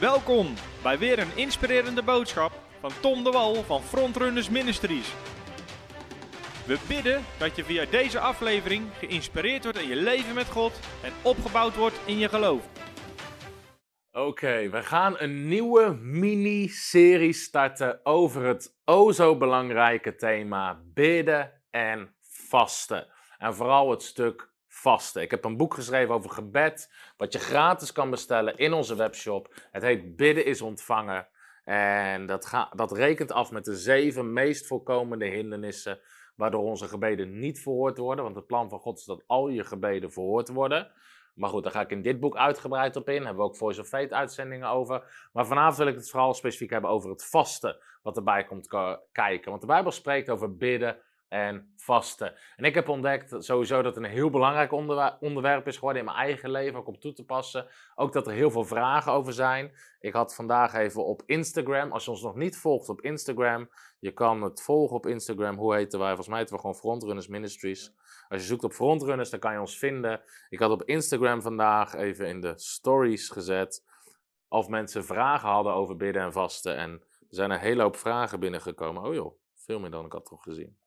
Welkom bij weer een inspirerende boodschap van Tom de Wal van Frontrunners Ministries. We bidden dat je via deze aflevering geïnspireerd wordt in je leven met God en opgebouwd wordt in je geloof. Oké, we gaan een nieuwe mini-serie starten over het o zo belangrijke thema bidden en vasten. En vooral het stuk vasten. Ik heb een boek geschreven over gebed, wat je gratis kan bestellen in onze webshop. Het heet Bidden is ontvangen. En dat, dat rekent af met de zeven meest voorkomende hindernissen waardoor onze gebeden niet verhoord worden. Want het plan van God is dat al je gebeden verhoord worden. Maar goed, daar ga ik in dit boek uitgebreid op in. Daar hebben we ook Voice of Faith uitzendingen over. Maar vanavond wil ik het vooral specifiek hebben over het vasten wat erbij komt kijken. Want de Bijbel spreekt over bidden en vasten. En ik heb ontdekt sowieso dat het een heel belangrijk onderwerp is geworden in mijn eigen leven, ook om toe te passen. Ook dat er heel veel vragen over zijn. Ik had vandaag even op Instagram, als je ons nog niet volgt op Instagram, je kan het volgen op Instagram. Hoe heten wij? Volgens mij heten we gewoon Frontrunners Ministries. Als je zoekt op Frontrunners, dan kan je ons vinden. Ik had op Instagram vandaag even in de stories gezet of mensen vragen hadden over bidden en vasten. En er zijn een hele hoop vragen binnengekomen. Oh joh, veel meer dan ik had toch gezien.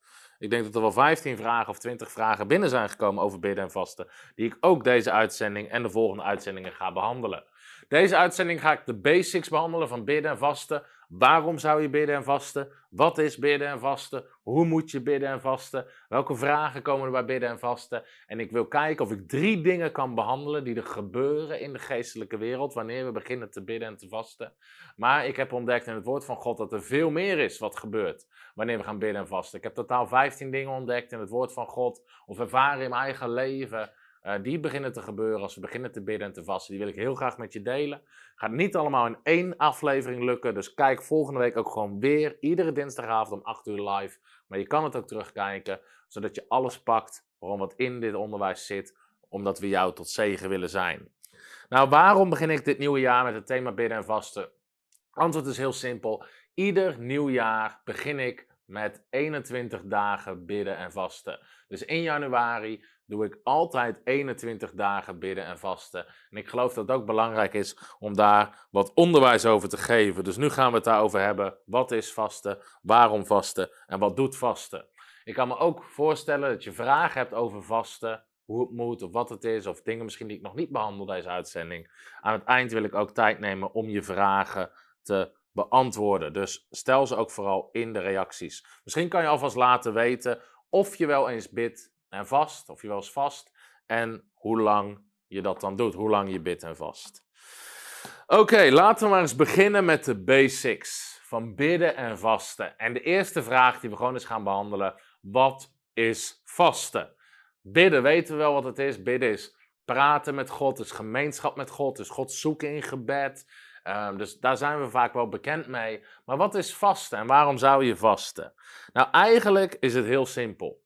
Ik denk dat er wel 15 vragen of 20 vragen binnen zijn gekomen over bidden en vasten. Die ik ook deze uitzending en de volgende uitzendingen ga behandelen. Deze uitzending ga ik de basics behandelen van bidden en vasten. Waarom zou je bidden en vasten? Wat is bidden en vasten? Hoe moet je bidden en vasten? Welke vragen komen er bij bidden en vasten? En ik wil kijken of ik drie dingen kan behandelen die er gebeuren in de geestelijke wereld wanneer we beginnen te bidden en te vasten. Maar ik heb ontdekt in het woord van God dat er veel meer is wat gebeurt wanneer we gaan bidden en vasten. Ik heb totaal 15 dingen ontdekt in het woord van God of ervaren in mijn eigen leven uh, die beginnen te gebeuren als we beginnen te bidden en te vasten. Die wil ik heel graag met je delen. Gaat niet allemaal in één aflevering lukken. Dus kijk volgende week ook gewoon weer. Iedere dinsdagavond om 8 uur live. Maar je kan het ook terugkijken. Zodat je alles pakt waarom wat in dit onderwijs zit. Omdat we jou tot zegen willen zijn. Nou, waarom begin ik dit nieuwe jaar met het thema bidden en vasten? Antwoord is heel simpel. Ieder nieuw jaar begin ik met 21 dagen bidden en vasten. Dus in januari doe ik altijd 21 dagen bidden en vasten. En ik geloof dat het ook belangrijk is om daar wat onderwijs over te geven. Dus nu gaan we het daarover hebben. Wat is vasten? Waarom vasten? En wat doet vasten? Ik kan me ook voorstellen dat je vragen hebt over vasten. Hoe het moet of wat het is, of dingen misschien die ik nog niet behandel deze uitzending. Aan het eind wil ik ook tijd nemen om je vragen te beantwoorden. Dus stel ze ook vooral in de reacties. Misschien kan je alvast laten weten of je wel eens bidt en vast, of je wel eens vast, en hoe lang je dat dan doet, hoe lang je bidt en vast. Oké, laten we maar eens beginnen met de basics van bidden en vasten. En de eerste vraag die we gewoon eens gaan behandelen, wat is vasten? Bidden, weten we wel wat het is? Bidden is praten met God, is gemeenschap met God, is God zoeken in gebed. Um, dus daar zijn we vaak wel bekend mee. Maar wat is vasten en waarom zou je vasten? Nou, eigenlijk is het heel simpel.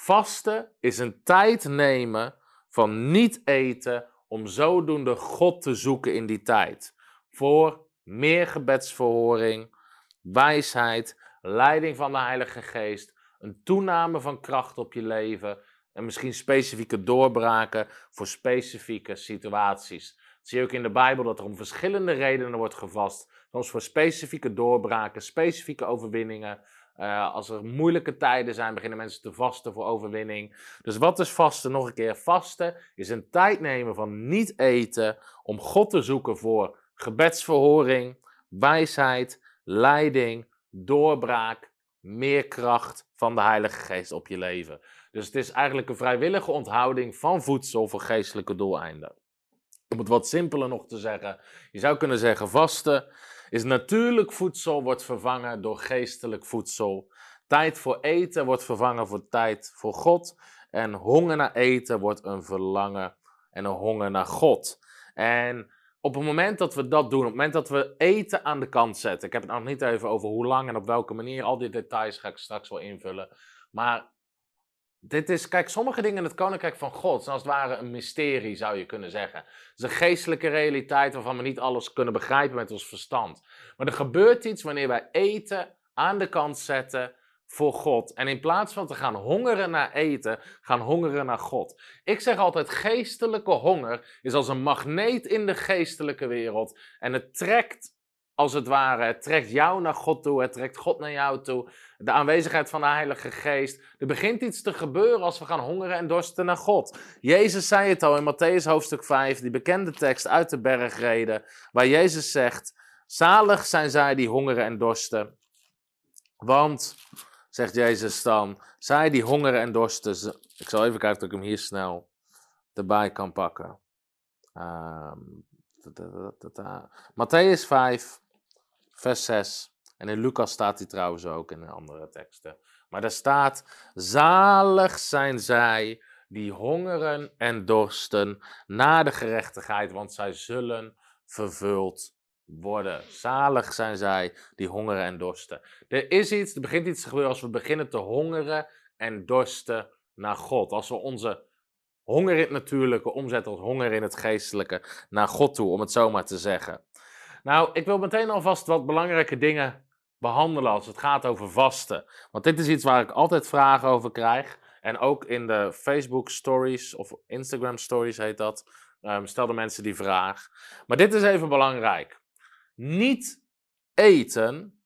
Vasten is een tijd nemen van niet eten om zodoende God te zoeken in die tijd. Voor meer gebedsverhoring, wijsheid, leiding van de Heilige Geest, een toename van kracht op je leven en misschien specifieke doorbraken voor specifieke situaties zie je ook in de Bijbel dat er om verschillende redenen wordt gevast. Soms voor specifieke doorbraken, specifieke overwinningen. Uh, als er moeilijke tijden zijn, beginnen mensen te vasten voor overwinning. Dus wat is vasten? Nog een keer, vasten is een tijd nemen van niet eten om God te zoeken voor gebedsverhoring, wijsheid, leiding, doorbraak, meer kracht van de Heilige Geest op je leven. Dus het is eigenlijk een vrijwillige onthouding van voedsel voor geestelijke doeleinden. Om het wat simpeler nog te zeggen, je zou kunnen zeggen: vasten is natuurlijk voedsel wordt vervangen door geestelijk voedsel. Tijd voor eten wordt vervangen voor tijd voor God. En honger naar eten wordt een verlangen en een honger naar God. En op het moment dat we dat doen, op het moment dat we eten aan de kant zetten, ik heb het nog niet even over hoe lang en op welke manier, al die details ga ik straks wel invullen. Maar dit is, kijk, sommige dingen in het koninkrijk van God zijn als het ware een mysterie, zou je kunnen zeggen. Het is een geestelijke realiteit waarvan we niet alles kunnen begrijpen met ons verstand. Maar er gebeurt iets wanneer wij eten aan de kant zetten voor God. En in plaats van te gaan hongeren naar eten, gaan hongeren naar God. Ik zeg altijd, geestelijke honger is als een magneet in de geestelijke wereld. En het trekt, als het ware, het trekt jou naar God toe, het trekt God naar jou toe. De aanwezigheid van de Heilige Geest. Er begint iets te gebeuren als we gaan hongeren en dorsten naar God. Jezus zei het al in Matthäus hoofdstuk 5, die bekende tekst uit de bergreden, waar Jezus zegt, zalig zijn zij die hongeren en dorsten. Want zegt Jezus dan. Zij die hongeren en dorsten. Ik zal even kijken of ik hem hier snel erbij kan pakken. Um, Matthäus 5, vers 6. En in Lucas staat hij trouwens ook in andere teksten. Maar daar staat: Zalig zijn zij die hongeren en dorsten naar de gerechtigheid, want zij zullen vervuld worden. Zalig zijn zij die hongeren en dorsten. Er is iets, er begint iets te gebeuren als we beginnen te hongeren en dorsten naar God. Als we onze honger in het natuurlijke omzetten als honger in het geestelijke naar God toe, om het zo maar te zeggen. Nou, ik wil meteen alvast wat belangrijke dingen behandelen als het gaat over vasten. Want dit is iets waar ik altijd vragen over krijg. En ook in de Facebook stories of Instagram stories heet dat, um, stelden mensen die vraag. Maar dit is even belangrijk niet eten,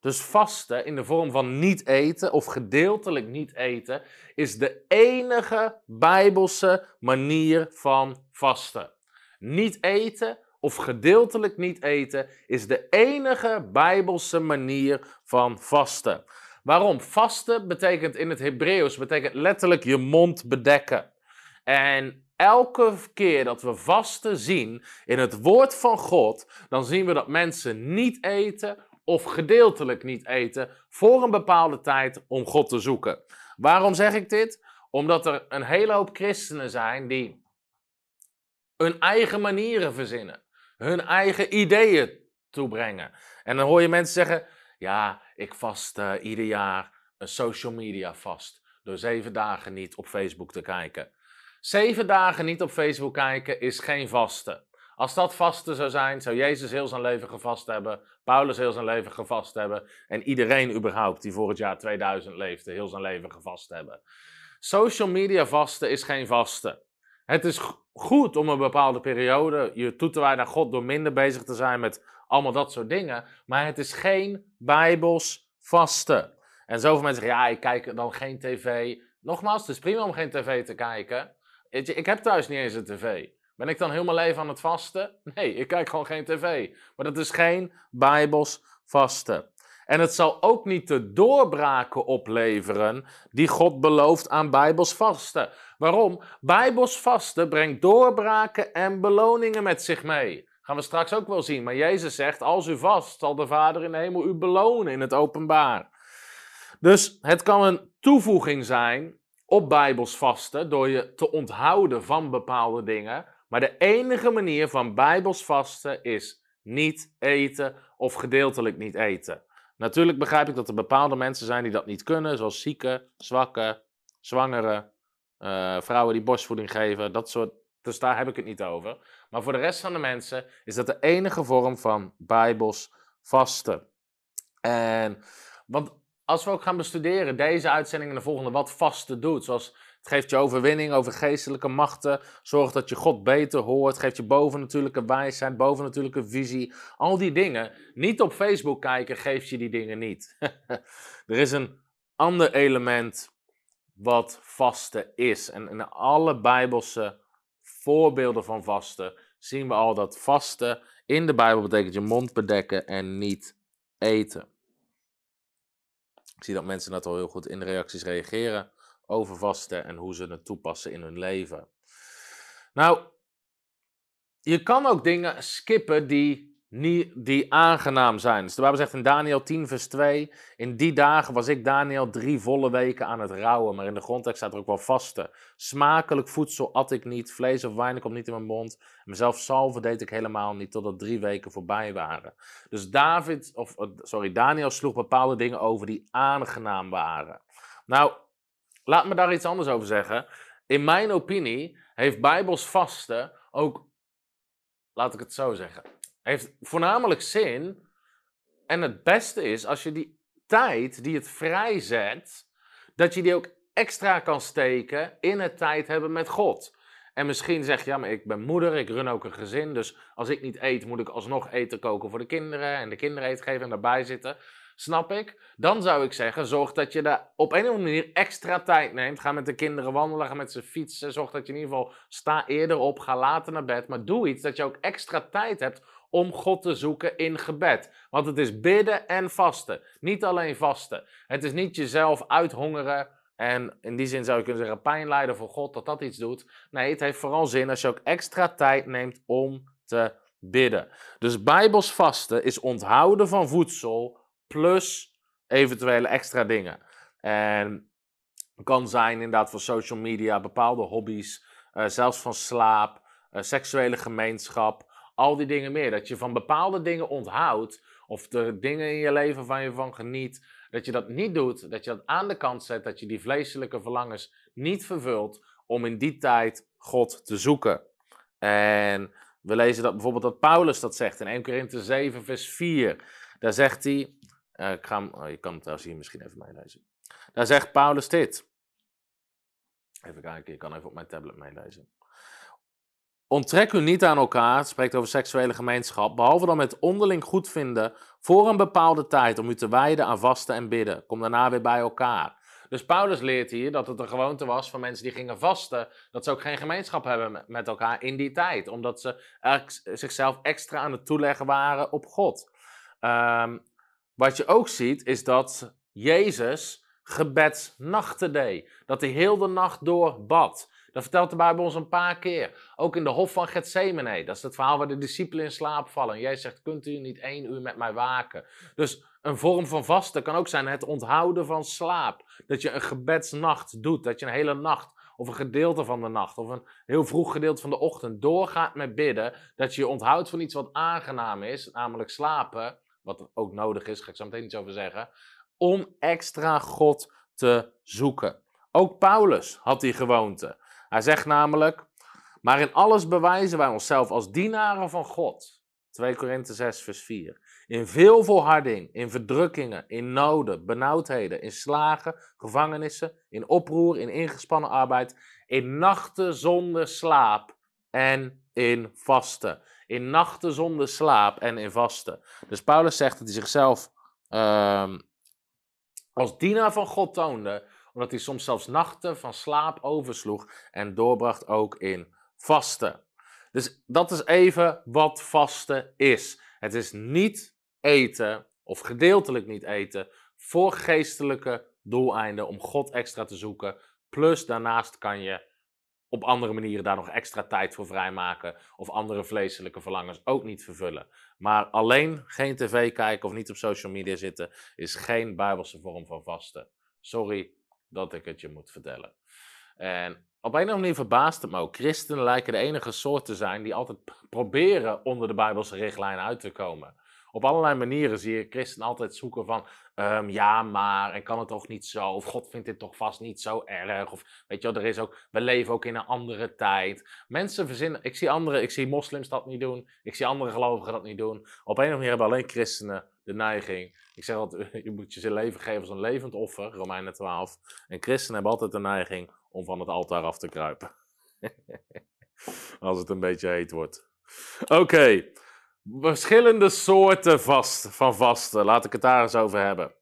dus vasten in de vorm van niet eten of gedeeltelijk niet eten, is de enige bijbelse manier van vasten. Niet eten of gedeeltelijk niet eten is de enige bijbelse manier van vasten. Waarom? Vasten betekent in het Hebreeuws betekent letterlijk je mond bedekken. En elke keer dat we vasten zien in het woord van God, dan zien we dat mensen niet eten of gedeeltelijk niet eten voor een bepaalde tijd om God te zoeken. Waarom zeg ik dit? Omdat er een hele hoop christenen zijn die hun eigen manieren verzinnen, hun eigen ideeën toebrengen. En dan hoor je mensen zeggen: Ja, ik vast uh, ieder jaar een social media vast. Door zeven dagen niet op Facebook te kijken. Zeven dagen niet op Facebook kijken is geen vasten. Als dat vasten zou zijn, zou Jezus heel zijn leven gevast hebben, Paulus heel zijn leven gevast hebben en iedereen überhaupt die voor het jaar 2000 leefde, heel zijn leven gevast hebben. Social media vasten is geen vasten. Het is goed om een bepaalde periode je toe te wijden aan God door minder bezig te zijn met allemaal dat soort dingen, maar het is geen bijbels vasten. En zoveel mensen zeggen, ja, ik kijk dan geen tv. Nogmaals, het is prima om geen tv te kijken, ik heb thuis niet eens een tv. Ben ik dan heel mijn leven aan het vasten? Nee, ik kijk gewoon geen tv. Maar dat is geen bijbels vasten. En het zal ook niet de doorbraken opleveren die God belooft aan bijbels vasten. Waarom? Bijbels vasten brengt doorbraken en beloningen met zich mee. Gaan we straks ook wel zien. Maar Jezus zegt, als u vast, zal de Vader in de hemel u belonen in het openbaar. Dus het kan een toevoeging zijn op Bijbels vasten door je te onthouden van bepaalde dingen. Maar de enige manier van Bijbels vasten is niet eten of gedeeltelijk niet eten. Natuurlijk begrijp ik dat er bepaalde mensen zijn die dat niet kunnen, zoals zieken, zwakken, zwangeren, uh, vrouwen die borstvoeding geven, dat soort. Dus daar heb ik het niet over. Maar voor de rest van de mensen is dat de enige vorm van Bijbels vasten. En, want als we ook gaan bestuderen, deze uitzending en de volgende, wat vasten doet. Zoals het geeft je overwinning over geestelijke machten, zorgt dat je God beter hoort, geeft je bovennatuurlijke wijsheid, bovennatuurlijke visie. Al die dingen. Niet op Facebook kijken geeft je die dingen niet. er is een ander element wat vasten is. En in alle bijbelse voorbeelden van vasten zien we al dat vasten in de Bijbel betekent je mond bedekken en niet eten. Ik zie dat mensen dat al heel goed in de reacties reageren over vasten en hoe ze het toepassen in hun leven. Nou, je kan ook dingen skippen die, niet, die aangenaam zijn. Dus de Bijbel zegt in Daniel 10, vers 2: In die dagen was ik, Daniel, drie volle weken aan het rouwen. Maar in de grondtekst staat er ook wel vasten. Smakelijk voedsel at ik niet, vlees of wijn komt niet in mijn mond. Mezelf salven deed ik helemaal niet, totdat drie weken voorbij waren. Dus David, of, eh, sorry, Daniel sloeg bepaalde dingen over die aangenaam waren. Nou, laat me daar iets anders over zeggen. In mijn opinie heeft Bijbels vasten ook, laat ik het zo zeggen, heeft voornamelijk zin. En het beste is als je die tijd die het vrijzet, dat je die ook extra kan steken in het tijd hebben met God. En misschien zeg je, ja, maar ik ben moeder, ik run ook een gezin, dus als ik niet eet, moet ik alsnog eten koken voor de kinderen en de kinderen eten geven en daarbij zitten. Snap ik? Dan zou ik zeggen, zorg dat je daar op een of andere manier extra tijd neemt. Ga met de kinderen wandelen, ga met ze fietsen. Zorg dat je in ieder geval sta eerder op, ga later naar bed. Maar doe iets dat je ook extra tijd hebt om God te zoeken in gebed. Want het is bidden en vasten. Niet alleen vasten. Het is niet jezelf uithongeren en in die zin zou je kunnen zeggen pijn lijden voor God, dat dat iets doet. Nee, het heeft vooral zin als je ook extra tijd neemt om te bidden. Dus bijbels vasten is onthouden van voedsel plus eventuele extra dingen. En kan zijn inderdaad van social media, bepaalde hobby's, uh, zelfs van slaap, uh, seksuele gemeenschap, al die dingen meer. Dat je van bepaalde dingen onthoudt of de dingen in je leven waar je van geniet, dat je dat niet doet, dat je dat aan de kant zet, dat je die vleeselijke verlangens niet vervult om in die tijd God te zoeken. En we lezen dat bijvoorbeeld dat Paulus dat zegt in 1 Korinthe 7 vers 4. Daar zegt hij, uh, ik ga oh, je kan het trouwens hier misschien even meelezen. Daar zegt Paulus dit. Even kijken, ik kan even op mijn tablet meelezen. Onttrek u niet aan elkaar, het spreekt over seksuele gemeenschap, behalve dan met onderling goedvinden voor een bepaalde tijd om u te wijden aan vasten en bidden. Kom daarna weer bij elkaar. Dus Paulus leert hier dat het een gewoonte was van mensen die gingen vasten, dat ze ook geen gemeenschap hebben met elkaar in die tijd, omdat ze zichzelf extra aan het toeleggen waren op God. Um, wat je ook ziet is dat Jezus gebedsnachten deed. Dat hij heel de nacht door bad. Dat vertelt de Bijbel ons een paar keer. Ook in de hof van Gethsemane. Dat is het verhaal waar de discipelen in slaap vallen. Jij zegt, kunt u niet één uur met mij waken? Dus een vorm van vasten kan ook zijn het onthouden van slaap. Dat je een gebedsnacht doet. Dat je een hele nacht of een gedeelte van de nacht of een heel vroeg gedeelte van de ochtend doorgaat met bidden. Dat je je onthoudt van iets wat aangenaam is, namelijk slapen. Wat ook nodig is, ga ik zo meteen iets over zeggen. Om extra God te zoeken. Ook Paulus had die gewoonte. Hij zegt namelijk, maar in alles bewijzen wij onszelf als dienaren van God. 2 Korinthe 6, vers 4. In veel volharding, in verdrukkingen, in noden, benauwdheden, in slagen, gevangenissen, in oproer, in ingespannen arbeid, in nachten zonder slaap en in vasten. In nachten zonder slaap en in vasten. Dus Paulus zegt dat hij zichzelf uh, als dienaar van God toonde omdat hij soms zelfs nachten van slaap oversloeg en doorbracht ook in vasten. Dus dat is even wat vasten is. Het is niet eten of gedeeltelijk niet eten voor geestelijke doeleinden om God extra te zoeken. Plus daarnaast kan je op andere manieren daar nog extra tijd voor vrijmaken of andere vleeselijke verlangens ook niet vervullen. Maar alleen geen tv kijken of niet op social media zitten is geen bijbelse vorm van vasten. Sorry, dat ik het je moet vertellen. En op een of andere manier verbaast het me ook. Christenen lijken de enige soort te zijn die altijd proberen onder de Bijbelse richtlijn uit te komen. Op allerlei manieren zie je christenen altijd zoeken van, um, ja, maar, en kan het toch niet zo? Of God vindt dit toch vast niet zo erg? Of weet je wel, er is ook, we leven ook in een andere tijd. Mensen verzinnen, ik zie anderen, ik zie moslims dat niet doen, ik zie andere gelovigen dat niet doen. Op een of andere manier hebben alleen christenen de neiging. Ik zeg altijd, je moet je leven geven als een levend offer, Romeinen 12. En christenen hebben altijd de neiging om van het altaar af te kruipen. als het een beetje heet wordt. Oké, verschillende soorten vast, van vasten. Laat ik het daar eens over hebben.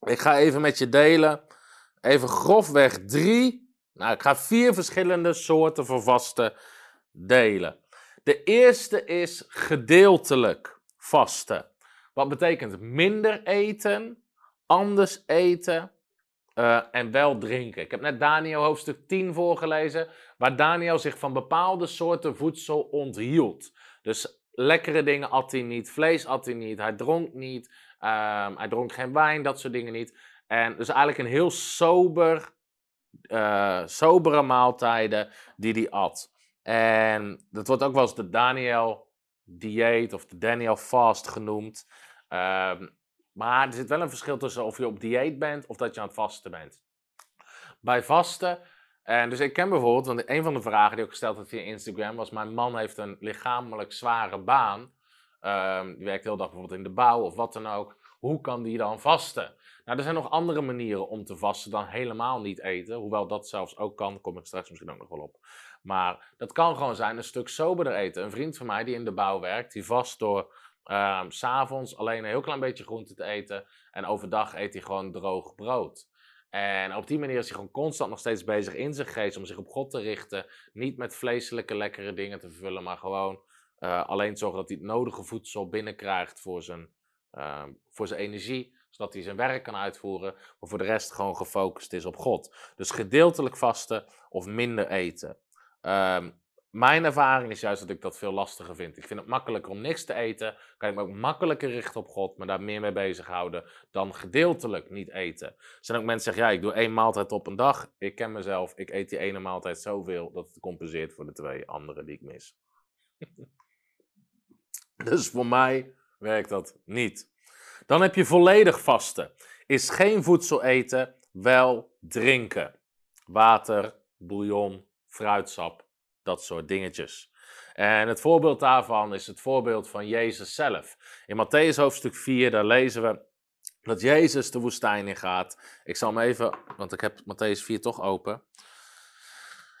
Ik ga even met je delen, even grofweg drie, nou ik ga vier verschillende soorten van vasten delen. De eerste is gedeeltelijk vasten. Wat betekent minder eten, anders eten uh, en wel drinken. Ik heb net Daniel hoofdstuk 10 voorgelezen, waar Daniel zich van bepaalde soorten voedsel onthield. Dus lekkere dingen at hij niet, vlees at hij niet, hij dronk niet, um, hij dronk geen wijn, dat soort dingen niet. En dus eigenlijk een heel sober, uh, sobere maaltijden die hij at. En dat wordt ook wel eens de Daniel dieet of de Daniel fast genoemd. Um, maar er zit wel een verschil tussen of je op dieet bent of dat je aan het vasten bent. Bij vasten, en dus ik ken bijvoorbeeld, want een van de vragen die ik gesteld had via Instagram was: Mijn man heeft een lichamelijk zware baan. Um, die werkt heel dag bijvoorbeeld in de bouw of wat dan ook. Hoe kan die dan vasten? Nou, er zijn nog andere manieren om te vasten dan helemaal niet eten. Hoewel dat zelfs ook kan, kom ik straks misschien ook nog wel op. Maar dat kan gewoon zijn een stuk soberder eten. Een vriend van mij die in de bouw werkt, die vast door uh, s'avonds alleen een heel klein beetje groente te eten. En overdag eet hij gewoon droog brood. En op die manier is hij gewoon constant nog steeds bezig in zijn geest om zich op God te richten. Niet met vleeselijke lekkere dingen te vervullen, maar gewoon uh, alleen zorgen dat hij het nodige voedsel binnenkrijgt voor zijn, uh, voor zijn energie. Zodat hij zijn werk kan uitvoeren, maar voor de rest gewoon gefocust is op God. Dus gedeeltelijk vasten of minder eten. Um, mijn ervaring is juist dat ik dat veel lastiger vind. Ik vind het makkelijker om niks te eten. Kan ik me ook makkelijker richten op God, maar daar meer mee bezighouden dan gedeeltelijk niet eten. Er zijn ook mensen die zeggen, ja, ik doe één maaltijd op een dag. Ik ken mezelf, ik eet die ene maaltijd zoveel dat het compenseert voor de twee andere die ik mis. dus voor mij werkt dat niet. Dan heb je volledig vasten. Is geen voedsel eten, wel drinken. Water, bouillon, fruitsap, dat soort dingetjes. En het voorbeeld daarvan is het voorbeeld van Jezus zelf. In Matthäus hoofdstuk 4, daar lezen we dat Jezus de woestijn in gaat. Ik zal hem even, want ik heb Matthäus 4 toch open.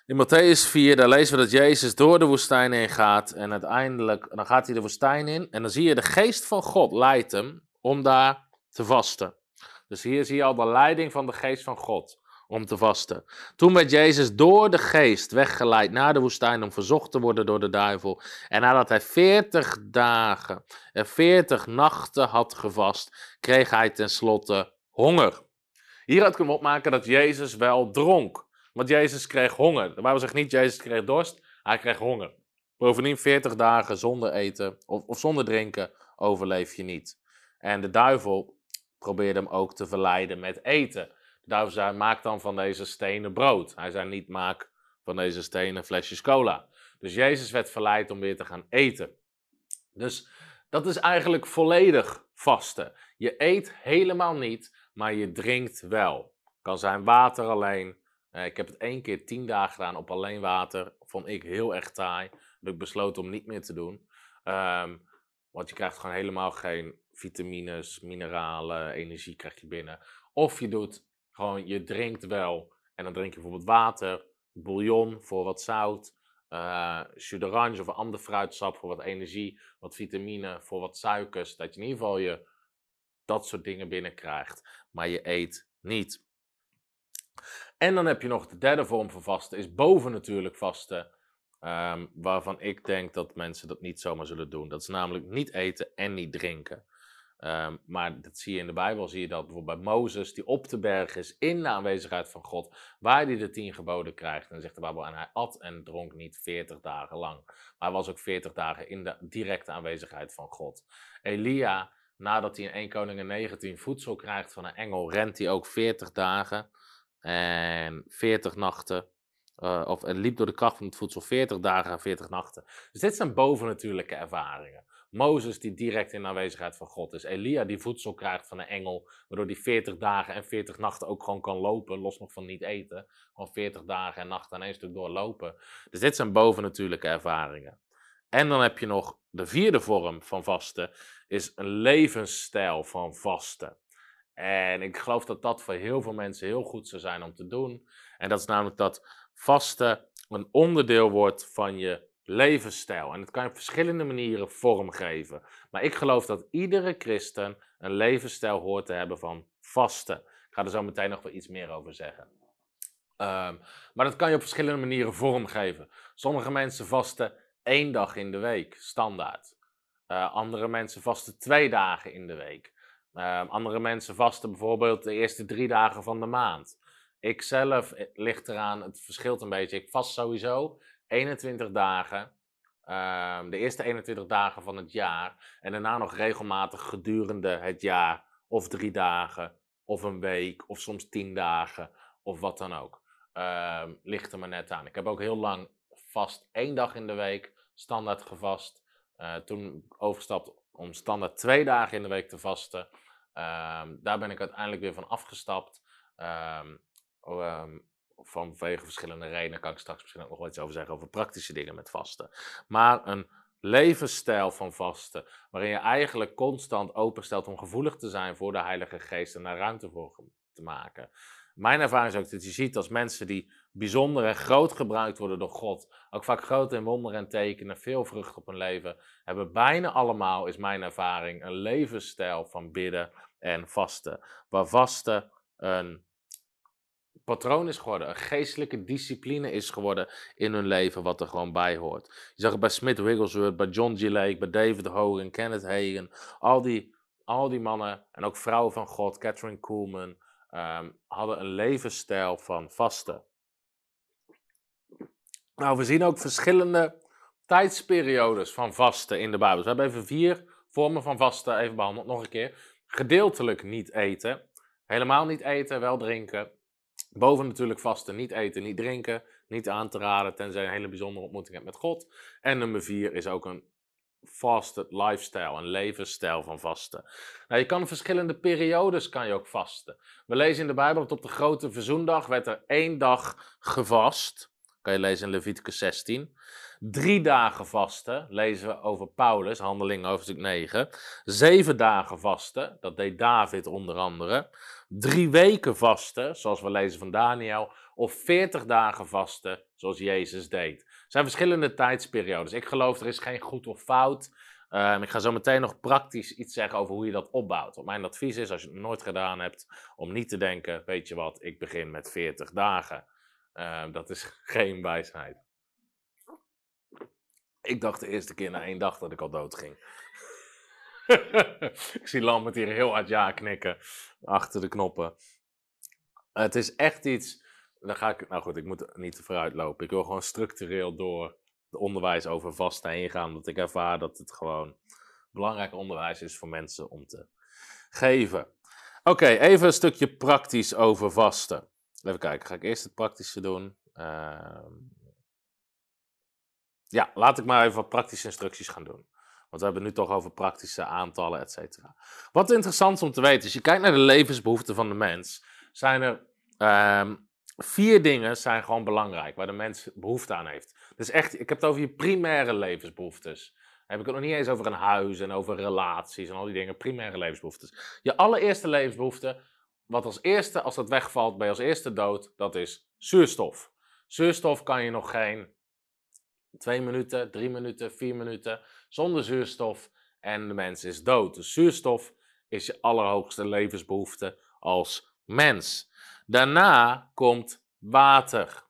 In Matthäus 4, daar lezen we dat Jezus door de woestijn heen gaat. En uiteindelijk, dan gaat hij de woestijn in. En dan zie je de geest van God leidt hem om daar te vasten. Dus hier zie je al de leiding van de geest van God om te vasten. Toen werd Jezus door de geest weggeleid naar de woestijn om verzocht te worden door de duivel. En nadat hij veertig dagen en veertig nachten had gevast, kreeg hij tenslotte honger. Hieruit kunnen we opmaken dat Jezus wel dronk. Want Jezus kreeg honger. De Bijbel zegt niet Jezus kreeg dorst, hij kreeg honger. Bovendien 40 dagen zonder eten of, of zonder drinken overleef je niet. En de duivel probeerde hem ook te verleiden met eten. Daarom zei, maak dan van deze stenen brood. Hij zei niet, maak van deze stenen flesjes cola. Dus Jezus werd verleid om weer te gaan eten. Dus dat is eigenlijk volledig vasten. Je eet helemaal niet, maar je drinkt wel. Kan zijn water alleen. Eh, ik heb het één keer tien dagen gedaan op alleen water. Vond ik heel erg taai. Heb ik besloten om niet meer te doen. Um, want je krijgt gewoon helemaal geen vitamines, mineralen, energie krijg je binnen. Of je doet gewoon, je drinkt wel. En dan drink je bijvoorbeeld water, bouillon voor wat zout, uh, jus of een ander fruitsap voor wat energie, wat vitamine, voor wat suikers. Dat je in ieder geval je dat soort dingen binnenkrijgt. Maar je eet niet. En dan heb je nog de derde vorm van vasten, is boven natuurlijk vasten. Um, waarvan ik denk dat mensen dat niet zomaar zullen doen. Dat is namelijk niet eten en niet drinken. Um, maar dat zie je in de Bijbel, zie je dat bijvoorbeeld bij Mozes, die op de berg is in de aanwezigheid van God, waar hij de tien geboden krijgt. En dan zegt de Bijbel, en hij at en dronk niet veertig dagen lang. Maar hij was ook veertig dagen in de directe aanwezigheid van God. Elia, nadat hij in 1 Koningin 19 voedsel krijgt van een engel, rent hij ook veertig dagen en veertig nachten. Uh, of liep door de kracht van het voedsel 40 dagen en 40 nachten. Dus dit zijn bovennatuurlijke ervaringen. Mozes die direct in aanwezigheid van God is. Elia die voedsel krijgt van een engel, waardoor die 40 dagen en 40 nachten ook gewoon kan lopen, los nog van niet eten. Gewoon 40 dagen en nachten één stuk doorlopen. Dus dit zijn bovennatuurlijke ervaringen. En dan heb je nog de vierde vorm van vasten, is een levensstijl van vasten. En ik geloof dat dat voor heel veel mensen heel goed zou zijn om te doen. En dat is namelijk dat vasten een onderdeel wordt van je levensstijl. En dat kan je op verschillende manieren vormgeven. Maar ik geloof dat iedere christen een levensstijl hoort te hebben van vasten. Ik ga er zo meteen nog wel iets meer over zeggen. Um, maar dat kan je op verschillende manieren vormgeven. Sommige mensen vasten één dag in de week, standaard. Uh, andere mensen vasten twee dagen in de week. Uh, andere mensen vasten bijvoorbeeld de eerste drie dagen van de maand. Ik zelf eh, ligt eraan, het verschilt een beetje. Ik vast sowieso 21 dagen. Uh, de eerste 21 dagen van het jaar. En daarna nog regelmatig gedurende het jaar. Of drie dagen, of een week, of soms tien dagen, of wat dan ook. Uh, ligt er maar net aan. Ik heb ook heel lang vast één dag in de week standaard gevast. Uh, toen overgestapt om standaard twee dagen in de week te vasten. Ehm, daar ben ik uiteindelijk weer van afgestapt. Um, vanwege verschillende redenen kan ik straks misschien ook nog wel iets over zeggen over praktische dingen met vasten. Maar een levensstijl van vasten, waarin je eigenlijk constant openstelt om gevoelig te zijn voor de Heilige Geest en daar ruimte voor te maken. Mijn ervaring is ook dat je ziet als mensen die bijzonder en groot gebruikt worden door God, ook vaak grote en wonderen en tekenen, veel vrucht op hun leven, hebben bijna allemaal, is mijn ervaring, een levensstijl van bidden en vasten. Waar vasten een patroon is geworden, een geestelijke discipline is geworden in hun leven, wat er gewoon bij hoort. Je zag het bij Smith Wigglesworth, bij John G. Lake, bij David Hogan, Kenneth Hagen, al die, al die mannen en ook vrouwen van God, Catherine Kuhlman, um, hadden een levensstijl van vasten. Nou, we zien ook verschillende tijdsperiodes van vasten in de Bijbel. we hebben even vier vormen van vasten even behandeld, nog een keer. Gedeeltelijk niet eten, helemaal niet eten, wel drinken. Boven natuurlijk vasten, niet eten, niet drinken, niet aan te raden, tenzij je een hele bijzondere ontmoeting hebt met God. En nummer vier is ook een fasted lifestyle, een levensstijl van vasten. Nou, je kan verschillende periodes kan je ook vasten. We lezen in de Bijbel dat op de grote verzoendag werd er één dag gevast. Kan je lezen in Leviticus 16. Drie dagen vasten, lezen we over Paulus, handelingen hoofdstuk 9. Zeven dagen vasten, dat deed David onder andere. Drie weken vasten, zoals we lezen van Daniel. Of veertig dagen vasten, zoals Jezus deed. Er zijn verschillende tijdsperiodes. Ik geloof er is geen goed of fout. Um, ik ga zo meteen nog praktisch iets zeggen over hoe je dat opbouwt. mijn advies is, als je het nooit gedaan hebt, om niet te denken, weet je wat, ik begin met 40 dagen. Uh, dat is geen wijsheid. Ik dacht de eerste keer na één dag dat ik al dood ging. ik zie Lambert hier heel hard ja knikken achter de knoppen. Het is echt iets. Dan ga ik. Nou goed, ik moet niet te vooruit lopen. Ik wil gewoon structureel door het onderwijs over vasten heen gaan. Omdat ik ervaar dat het gewoon belangrijk onderwijs is voor mensen om te geven. Oké, even een stukje praktisch over vasten. Even kijken, ga ik eerst het praktische doen? Uh, ja, laat ik maar even wat praktische instructies gaan doen. Want we hebben nu toch over praktische aantallen, et cetera. Wat interessant is om te weten, als je kijkt naar de levensbehoeften van de mens, zijn er um, vier dingen zijn gewoon belangrijk waar de mens behoefte aan heeft. Dus echt, ik heb het over je primaire levensbehoeftes. Heb ik het nog niet eens over een huis en over relaties en al die dingen, primaire levensbehoeftes. Je allereerste levensbehoefte, wat als eerste, als dat wegvalt, je als eerste dood, dat is zuurstof. Zuurstof kan je nog geen twee minuten, drie minuten, vier minuten zonder zuurstof en de mens is dood. Dus zuurstof is je allerhoogste levensbehoefte als mens. Daarna komt water.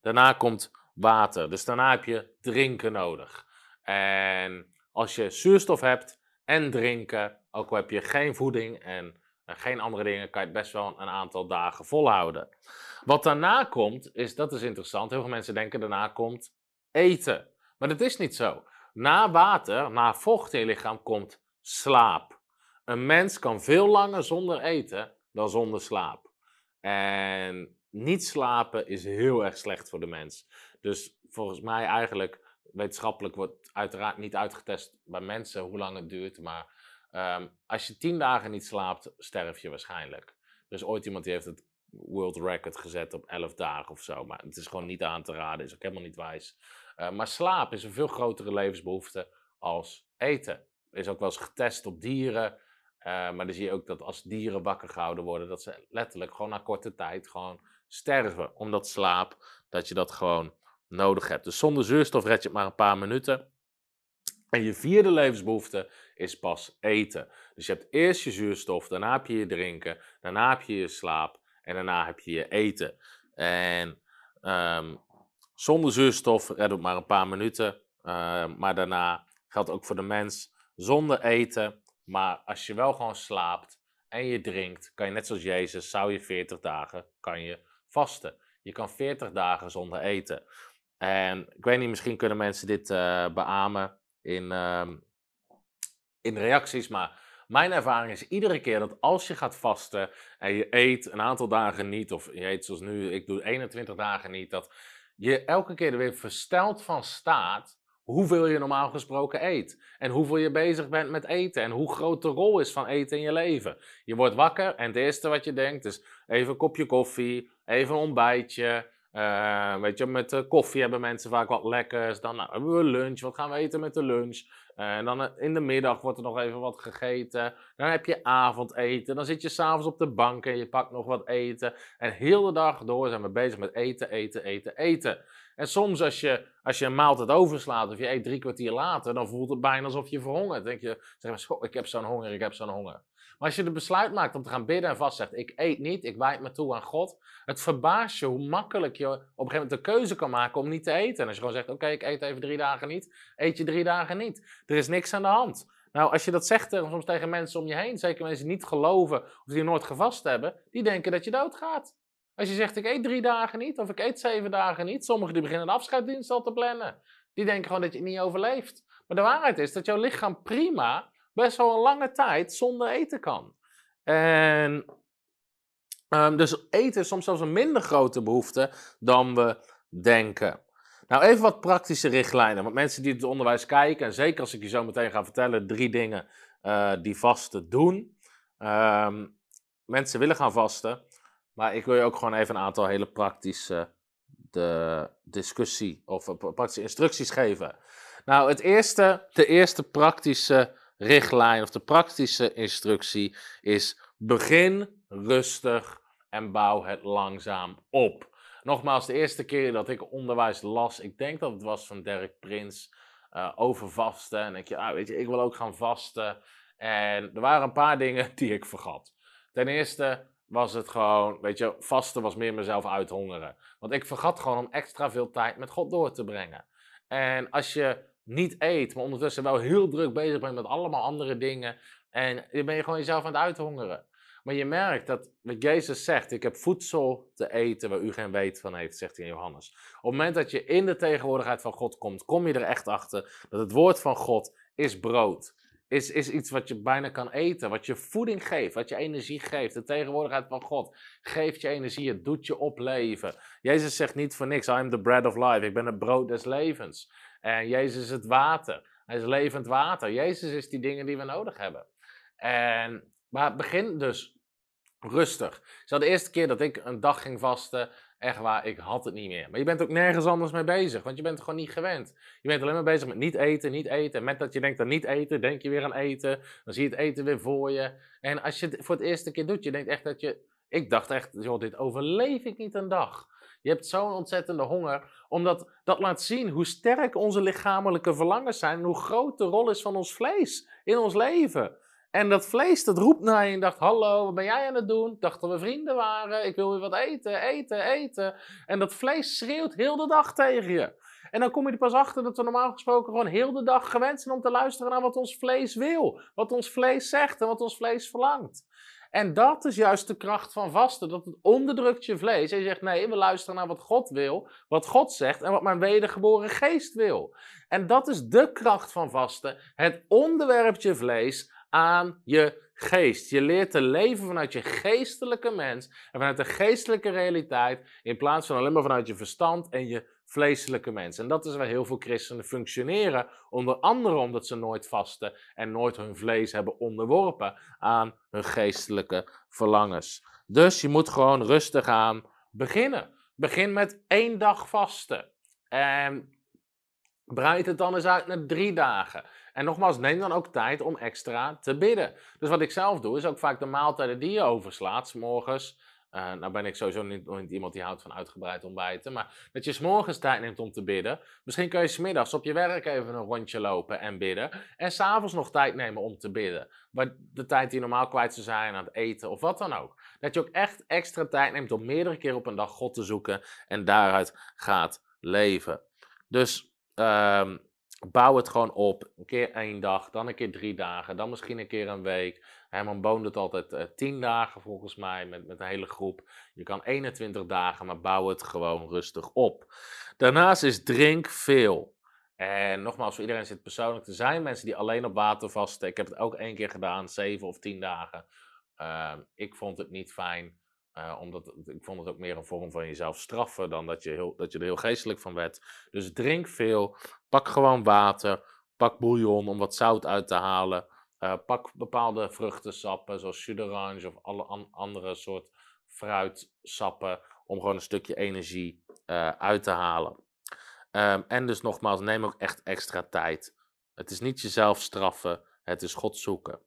Daarna komt water. Dus daarna heb je drinken nodig. En als je zuurstof hebt en drinken, ook al heb je geen voeding en geen andere dingen, kan je het best wel een aantal dagen volhouden. Wat daarna komt, is, dat is interessant, heel veel mensen denken daarna komt eten. Maar dat is niet zo. Na water, na vocht in je lichaam, komt slaap. Een mens kan veel langer zonder eten dan zonder slaap. En niet slapen is heel erg slecht voor de mens. Dus volgens mij eigenlijk, wetenschappelijk wordt uiteraard niet uitgetest bij mensen hoe lang het duurt. Maar um, als je tien dagen niet slaapt, sterf je waarschijnlijk. Er is ooit iemand die heeft het world record gezet op elf dagen of zo. Maar het is gewoon niet aan te raden, is ook helemaal niet wijs. Uh, maar slaap is een veel grotere levensbehoefte als eten. Is ook wel eens getest op dieren. Uh, maar dan zie je ook dat als dieren wakker gehouden worden, dat ze letterlijk gewoon na korte tijd gewoon sterven. Omdat slaap, dat je dat gewoon nodig hebt. Dus zonder zuurstof red je het maar een paar minuten. En je vierde levensbehoefte is pas eten. Dus je hebt eerst je zuurstof, daarna heb je je drinken, daarna heb je je slaap en daarna heb je je eten. En um, zonder zuurstof redt het maar een paar minuten. Uh, maar daarna geldt ook voor de mens zonder eten. Maar als je wel gewoon slaapt en je drinkt, kan je net zoals Jezus, zou je 40 dagen kan je vasten. Je kan 40 dagen zonder eten. En ik weet niet, misschien kunnen mensen dit uh, beamen in, uh, in reacties. Maar mijn ervaring is iedere keer dat als je gaat vasten en je eet een aantal dagen niet, of je eet zoals nu, ik doe 21 dagen niet, dat je elke keer er weer versteld van staat hoeveel je normaal gesproken eet. En hoeveel je bezig bent met eten. En hoe groot de rol is van eten in je leven. Je wordt wakker en het eerste wat je denkt is even een kopje koffie, even een ontbijtje. Uh, weet je, met uh, koffie hebben mensen vaak wat lekkers. Dan nou, hebben we lunch. Wat gaan we eten met de lunch? En dan in de middag wordt er nog even wat gegeten. Dan heb je avondeten. Dan zit je s'avonds op de bank en je pakt nog wat eten. En heel de dag door zijn we bezig met eten, eten, eten, eten. En soms als je, als je een maaltijd overslaat of je eet drie kwartier later, dan voelt het bijna alsof je verhongert. Dan denk je, zeg maar, ik heb zo'n honger, ik heb zo'n honger. Maar als je de besluit maakt om te gaan bidden en vastzegt, ik eet niet, ik wijd me toe aan God. Het verbaast je hoe makkelijk je op een gegeven moment de keuze kan maken om niet te eten. En als je gewoon zegt, oké, ik eet even drie dagen niet, eet je drie dagen niet. Er is niks aan de hand. Nou, als je dat zegt soms tegen mensen om je heen, zeker mensen die niet geloven of die nooit gevast hebben, die denken dat je doodgaat. Als je zegt, ik eet drie dagen niet of ik eet zeven dagen niet, sommigen die beginnen de afscheidsdienst al te plannen. Die denken gewoon dat je het niet overleeft. Maar de waarheid is dat jouw lichaam prima best wel een lange tijd zonder eten kan. En um, dus eten is soms zelfs een minder grote behoefte dan we denken. Nou, even wat praktische richtlijnen. Want mensen die het onderwijs kijken, en zeker als ik je zo meteen ga vertellen, drie dingen uh, die vasten doen. Um, mensen willen gaan vasten, maar ik wil je ook gewoon even een aantal hele praktische de discussie of praktische instructies geven. Nou, het eerste, de eerste praktische richtlijn of de praktische instructie is: begin rustig en bouw het langzaam op. Nogmaals, de eerste keer dat ik onderwijs las, ik denk dat het was van Dirk Prins, uh, over vasten. En ik, ja, weet je, ik wil ook gaan vasten. En er waren een paar dingen die ik vergat. Ten eerste was het gewoon, weet je, vasten was meer mezelf uithongeren. Want ik vergat gewoon om extra veel tijd met God door te brengen. En als je niet eet, maar ondertussen wel heel druk bezig bent met allemaal andere dingen. En dan ben je gewoon jezelf aan het uithongeren. Maar je merkt dat wat Jezus zegt, ik heb voedsel te eten waar u geen weet van heeft, zegt hij in Johannes. Op het moment dat je in de tegenwoordigheid van God komt, kom je er echt achter dat het woord van God is brood. Is, is iets wat je bijna kan eten, wat je voeding geeft, wat je energie geeft. De tegenwoordigheid van God geeft je energie, het doet je opleven. Jezus zegt niet voor niks, I am the bread of life, ik ben het brood des levens. En Jezus is het water. Hij is levend water. Jezus is die dingen die we nodig hebben. En, maar begin dus rustig. Zo de eerste keer dat ik een dag ging vasten, echt waar, ik had het niet meer. Maar je bent ook nergens anders mee bezig, want je bent gewoon niet gewend. Je bent alleen maar bezig met niet eten, niet eten. En met dat je denkt aan niet eten, denk je weer aan eten. Dan zie je het eten weer voor je. En als je het voor het eerste keer doet, je denkt echt dat je... Ik dacht echt, joh, dit overleef ik niet een dag. Je hebt zo'n ontzettende honger, omdat dat laat zien hoe sterk onze lichamelijke verlangens zijn en hoe groot de rol is van ons vlees in ons leven. En dat vlees dat roept naar je en dacht, hallo, wat ben jij aan het doen? Ik dacht dat we vrienden waren, ik wil weer wat eten, eten, eten. En dat vlees schreeuwt heel de dag tegen je. En dan kom je er pas achter dat we normaal gesproken gewoon heel de dag gewend zijn om te luisteren naar wat ons vlees wil. Wat ons vlees zegt en wat ons vlees verlangt. En dat is juist de kracht van vasten. Dat het onderdrukt je vlees. En je zegt: nee, we luisteren naar wat God wil, wat God zegt en wat mijn wedergeboren geest wil. En dat is de kracht van vasten. Het onderwerpt je vlees aan je geest. Je leert te leven vanuit je geestelijke mens en vanuit de geestelijke realiteit. In plaats van alleen maar vanuit je verstand en je vleeselijke mens. En dat is waar heel veel christenen functioneren, onder andere omdat ze nooit vasten en nooit hun vlees hebben onderworpen aan hun geestelijke verlangens. Dus je moet gewoon rustig aan beginnen. Begin met één dag vasten. En breid het dan eens uit naar drie dagen. En nogmaals, neem dan ook tijd om extra te bidden. Dus wat ik zelf doe, is ook vaak de maaltijden die je overslaat, s morgens uh, nou ben ik sowieso niet, iemand die houdt van uitgebreid ontbijten. Maar dat je s'morgens tijd neemt om te bidden. Misschien kun je smiddags op je werk even een rondje lopen en bidden. En s'avonds nog tijd nemen om te bidden. Maar de tijd die normaal kwijt zou zijn aan het eten of wat dan ook. Dat je ook echt extra tijd neemt om meerdere keren op een dag God te zoeken. En daaruit gaat leven. Dus um, bouw het gewoon op. Een keer één dag, dan een keer drie dagen, dan misschien een keer een week. Herman Boon doet altijd uh, tien dagen volgens mij met, met een hele groep. Je kan 21 dagen, maar bouw het gewoon rustig op. Daarnaast is drink veel. En nogmaals, voor iedereen zit persoonlijk. Er zijn mensen die alleen op water vasten. Ik heb het ook één keer gedaan, zeven of tien dagen. Uh, ik vond het niet fijn. Uh, omdat ik vond het ook meer een vorm van jezelf straffen dan dat je, heel, dat je er heel geestelijk van werd. Dus drink veel, pak gewoon water, pak bouillon om wat zout uit te halen. Uh, pak bepaalde vruchtensappen zoals jus d'orange of alle an andere soort fruitsappen om gewoon een stukje energie eh, uit te halen. Ehm, en dus nogmaals, neem ook echt extra tijd. Het is niet jezelf straffen, het is God zoeken.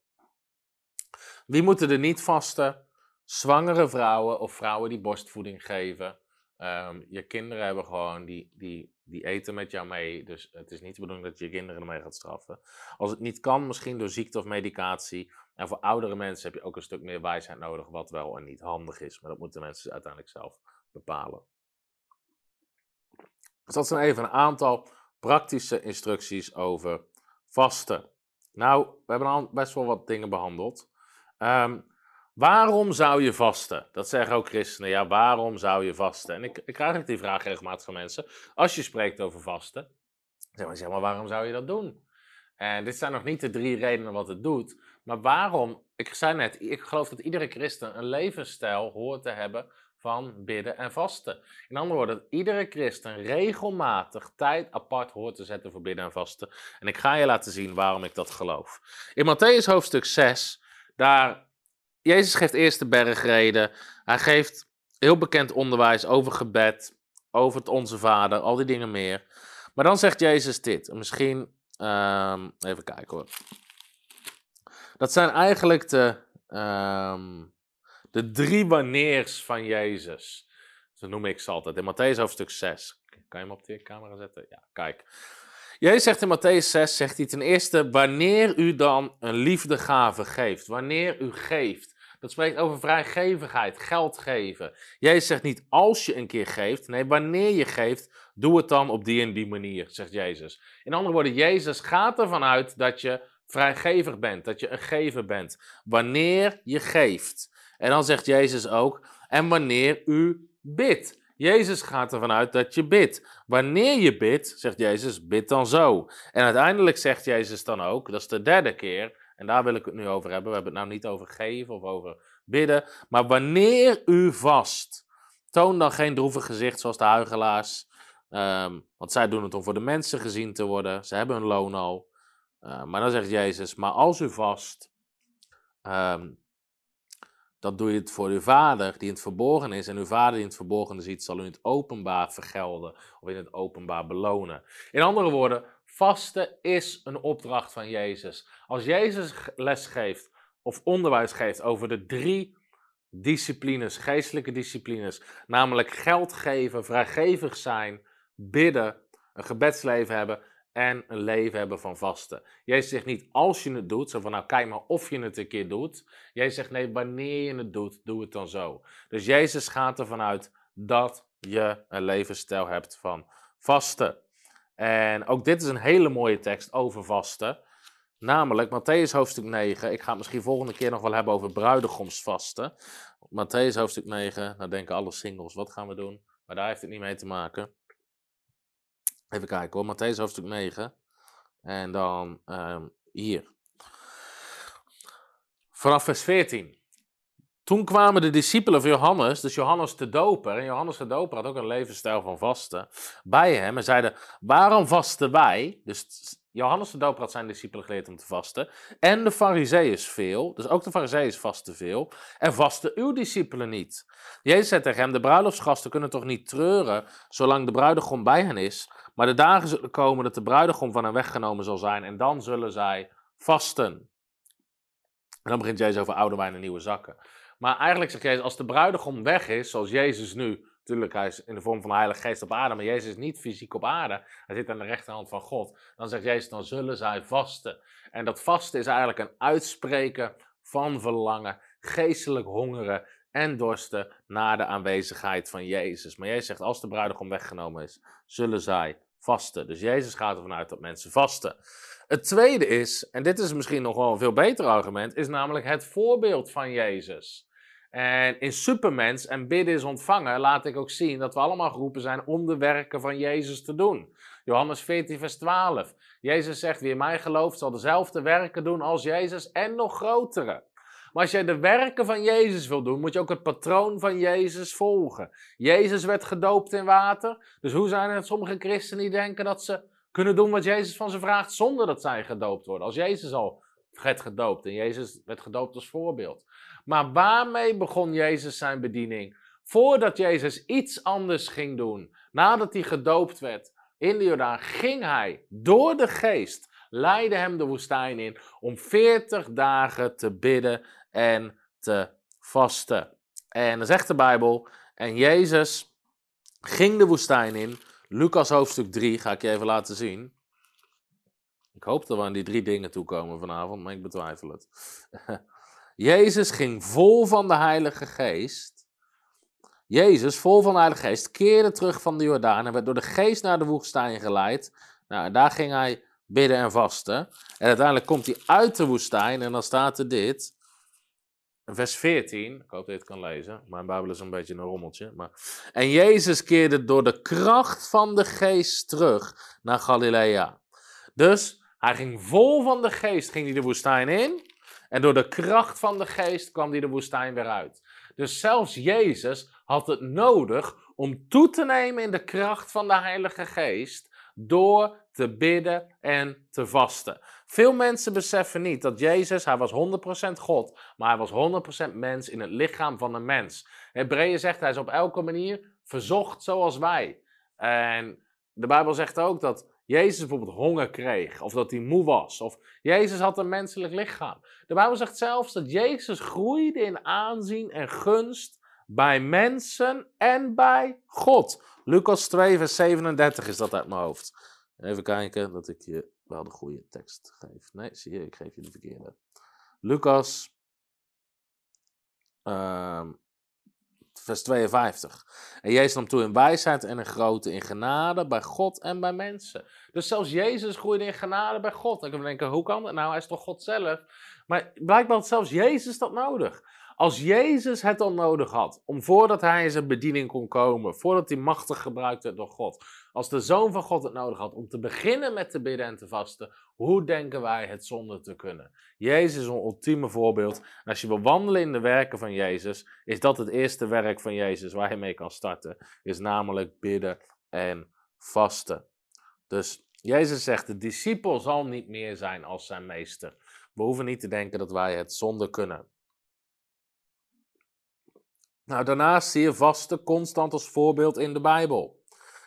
Wie moeten er niet vasten? Zwangere vrouwen of vrouwen die borstvoeding geven. Ehm, je kinderen hebben gewoon, die, die, die eten met jou mee. Dus het is niet de bedoeling dat je je kinderen ermee gaat straffen. Als het niet kan, misschien door ziekte of medicatie. En voor oudere mensen heb je ook een stuk meer wijsheid nodig, wat wel en niet handig is. Maar dat moeten mensen uiteindelijk zelf bepalen. Dus dat zijn even een aantal praktische instructies over vasten. Nou, we hebben al best wel wat dingen behandeld. Um, Waarom zou je vasten? Dat zeggen ook christenen. Ja, waarom zou je vasten? En ik, ik krijg die vraag regelmatig van mensen. Als je spreekt over vasten, zeg maar, zeg maar, waarom zou je dat doen? En dit zijn nog niet de drie redenen wat het doet. Maar waarom? Ik zei net, ik geloof dat iedere christen een levensstijl hoort te hebben van bidden en vasten. In andere woorden, dat iedere christen regelmatig tijd apart hoort te zetten voor bidden en vasten. En ik ga je laten zien waarom ik dat geloof. In Matthäus hoofdstuk 6, daar Jezus geeft eerst de bergreden. Hij geeft heel bekend onderwijs over gebed, over het Onze Vader, al die dingen meer. Maar dan zegt Jezus dit. Misschien, um, even kijken hoor. Dat zijn eigenlijk de, um, de drie wanneers van Jezus. Zo noem ik ze altijd. In Matthäus hoofdstuk 6. Kan je hem op de camera zetten? Ja, kijk. Jezus zegt in Matthäus 6, zegt hij ten eerste, wanneer u dan een liefdegave geeft, wanneer u geeft, dat spreekt over vrijgevigheid, geld geven. Jezus zegt niet als je een keer geeft, nee, wanneer je geeft, doe het dan op die en die manier, zegt Jezus. In andere woorden, Jezus gaat ervan uit dat je vrijgevig bent, dat je een gever bent, wanneer je geeft. En dan zegt Jezus ook, en wanneer u bidt. Jezus gaat ervan uit dat je bidt. Wanneer je bidt, zegt Jezus, bid dan zo. En uiteindelijk zegt Jezus dan ook, dat is de derde keer, en daar wil ik het nu over hebben. We hebben het nou niet over geven of over bidden. Maar wanneer u vast, toon dan geen droevig gezicht zoals de huigelaars. Um, want zij doen het om voor de mensen gezien te worden. Ze hebben hun loon al. Uh, maar dan zegt Jezus, maar als u vast, um, dan doe je het voor uw vader die in het verborgen is. En uw vader die in het verborgen ziet, zal u in het openbaar vergelden of in het openbaar belonen. In andere woorden, vasten is een opdracht van Jezus. Als Jezus les geeft of onderwijs geeft over de drie disciplines, geestelijke disciplines, namelijk geld geven, vrijgevig zijn, bidden, een gebedsleven hebben en een leven hebben van vasten. Jezus zegt niet als je het doet, zo van nou kijk maar of je het een keer doet. Jezus zegt nee, wanneer je het doet, doe het dan zo. Dus Jezus gaat ervan uit dat je een levensstijl hebt van vasten. En ook dit is een hele mooie tekst over vasten. Namelijk Matthäus hoofdstuk 9. Ik ga het misschien volgende keer nog wel hebben over bruidegomsvasten. Matthäus hoofdstuk 9. Nou denken alle singles, wat gaan we doen? Maar daar heeft het niet mee te maken. Even kijken hoor, Matthäus hoofdstuk 9. En dan um, hier. Vanaf vers 14. Toen kwamen de discipelen van Johannes, dus Johannes de Doper, en Johannes de Doper had ook een levensstijl van vasten, bij hem en zeiden: Waarom vasten wij? Dus Johannes de Doper had zijn discipelen geleerd om te vasten. En de Farizeeën veel, dus ook de Farizeeën vasten veel. En vasten uw discipelen niet. Jezus zei tegen hem: De bruiloftsgasten kunnen toch niet treuren zolang de bruidegom bij hen is. Maar de dagen zullen komen dat de bruidegom van hen weggenomen zal zijn. En dan zullen zij vasten. En dan begint Jezus over oude wijn en nieuwe zakken. Maar eigenlijk zegt Jezus, als de bruidegom weg is, zoals Jezus nu, natuurlijk hij is in de vorm van de Heilige Geest op aarde, maar Jezus is niet fysiek op aarde, hij zit aan de rechterhand van God, dan zegt Jezus, dan zullen zij vasten. En dat vasten is eigenlijk een uitspreken van verlangen, geestelijk hongeren en dorsten naar de aanwezigheid van Jezus. Maar Jezus zegt, als de bruidegom weggenomen is, zullen zij vasten. Dus Jezus gaat ervan uit dat mensen vasten. Het tweede is, en dit is misschien nog wel een veel beter argument, is namelijk het voorbeeld van Jezus. En in Supermens en bidden is ontvangen laat ik ook zien dat we allemaal geroepen zijn om de werken van Jezus te doen. Johannes 14, vers 12. Jezus zegt, wie in mij gelooft zal dezelfde werken doen als Jezus en nog grotere. Maar als jij de werken van Jezus wil doen, moet je ook het patroon van Jezus volgen. Jezus werd gedoopt in water. Dus hoe zijn er sommige christenen die denken dat ze kunnen doen wat Jezus van ze vraagt zonder dat zij gedoopt worden? Als Jezus al werd gedoopt en Jezus werd gedoopt als voorbeeld. Maar waarmee begon Jezus zijn bediening? voordat Jezus iets anders ging doen, nadat hij gedoopt werd in de Jordaan, ging hij door de geest, leidde hem de woestijn in om 40 dagen te bidden en te vasten. En dan zegt de Bijbel, en Jezus ging de woestijn in, Lucas hoofdstuk 3, ga ik je even laten zien. Ik hoop dat we aan die drie dingen toekomen vanavond, maar ik betwijfel het. Jezus ging vol van de Heilige Geest. Jezus, vol van de Heilige Geest, keerde terug van de Jordaan en werd door de Geest naar de woestijn geleid. Nou, daar ging hij bidden en vasten. En uiteindelijk komt hij uit de woestijn en dan staat er dit. Vers 14, ik hoop dat je het kan lezen. Mijn Bijbel is een beetje een rommeltje. Maar... En Jezus keerde door de kracht van de geest terug naar Galilea. Dus hij ging vol van de geest, ging hij de woestijn in. En door de kracht van de geest kwam hij de woestijn weer uit. Dus zelfs Jezus had het nodig om toe te nemen in de kracht van de Heilige Geest door te bidden en te vasten. Veel mensen beseffen niet dat Jezus, hij was 100% God, maar hij was 100% mens in het lichaam van een mens. Hebreeën zegt hij is op elke manier verzocht zoals wij. En de Bijbel zegt ook dat Jezus bijvoorbeeld honger kreeg, of dat hij moe was, of Jezus had een menselijk lichaam. De Bijbel zegt zelfs dat Jezus groeide in aanzien en gunst bij mensen en bij God. Lucas 2, vers 37 is dat uit mijn hoofd. Even kijken dat ik je wel de goede tekst geef. Nee, zie je, ik geef je de verkeerde. Lucas, uh, vers 52. En Jezus nam toe in wijsheid en in grootte, in genade bij God en bij mensen. Dus zelfs Jezus groeide in genade bij God. Dan kunnen we denken, hoe kan dat nou? Hij is toch God zelf? Maar blijkbaar had zelfs Jezus dat nodig. Als Jezus het al nodig had, om voordat hij in zijn bediening kon komen, voordat hij machtig gebruikt werd door God, als de Zoon van God het nodig had om te beginnen met te bidden en te vasten, hoe denken wij het zonder te kunnen? Jezus is een ultieme voorbeeld. En als je wil wandelen in de werken van Jezus, is dat het eerste werk van Jezus waar je mee kan starten, is namelijk bidden en vasten. Dus Jezus zegt, de discipel zal niet meer zijn als zijn meester. We hoeven niet te denken dat wij het zonder kunnen. Nou, daarnaast zie je vasten constant als voorbeeld in de Bijbel.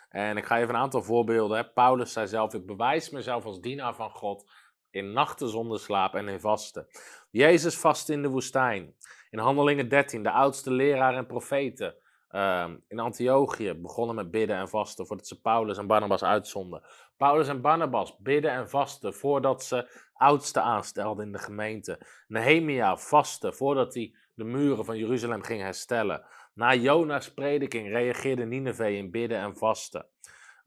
En ik ga even een aantal voorbeelden. Hè. Paulus zei zelf: Ik bewijs mezelf als dienaar van God in nachten zonder slaap en in vasten. Jezus vast in de woestijn. In Handelingen 13, de oudste leraar en profeten. Ehm, in Antiochië begonnen met bidden en vasten voordat ze Paulus en Barnabas uitzonden. Paulus en Barnabas bidden en vasten voordat ze oudsten aanstelden in de gemeente. Nehemia vasten voordat hij de muren van Jeruzalem ging herstellen. Na Jona's prediking reageerde Nineveh in bidden en vasten.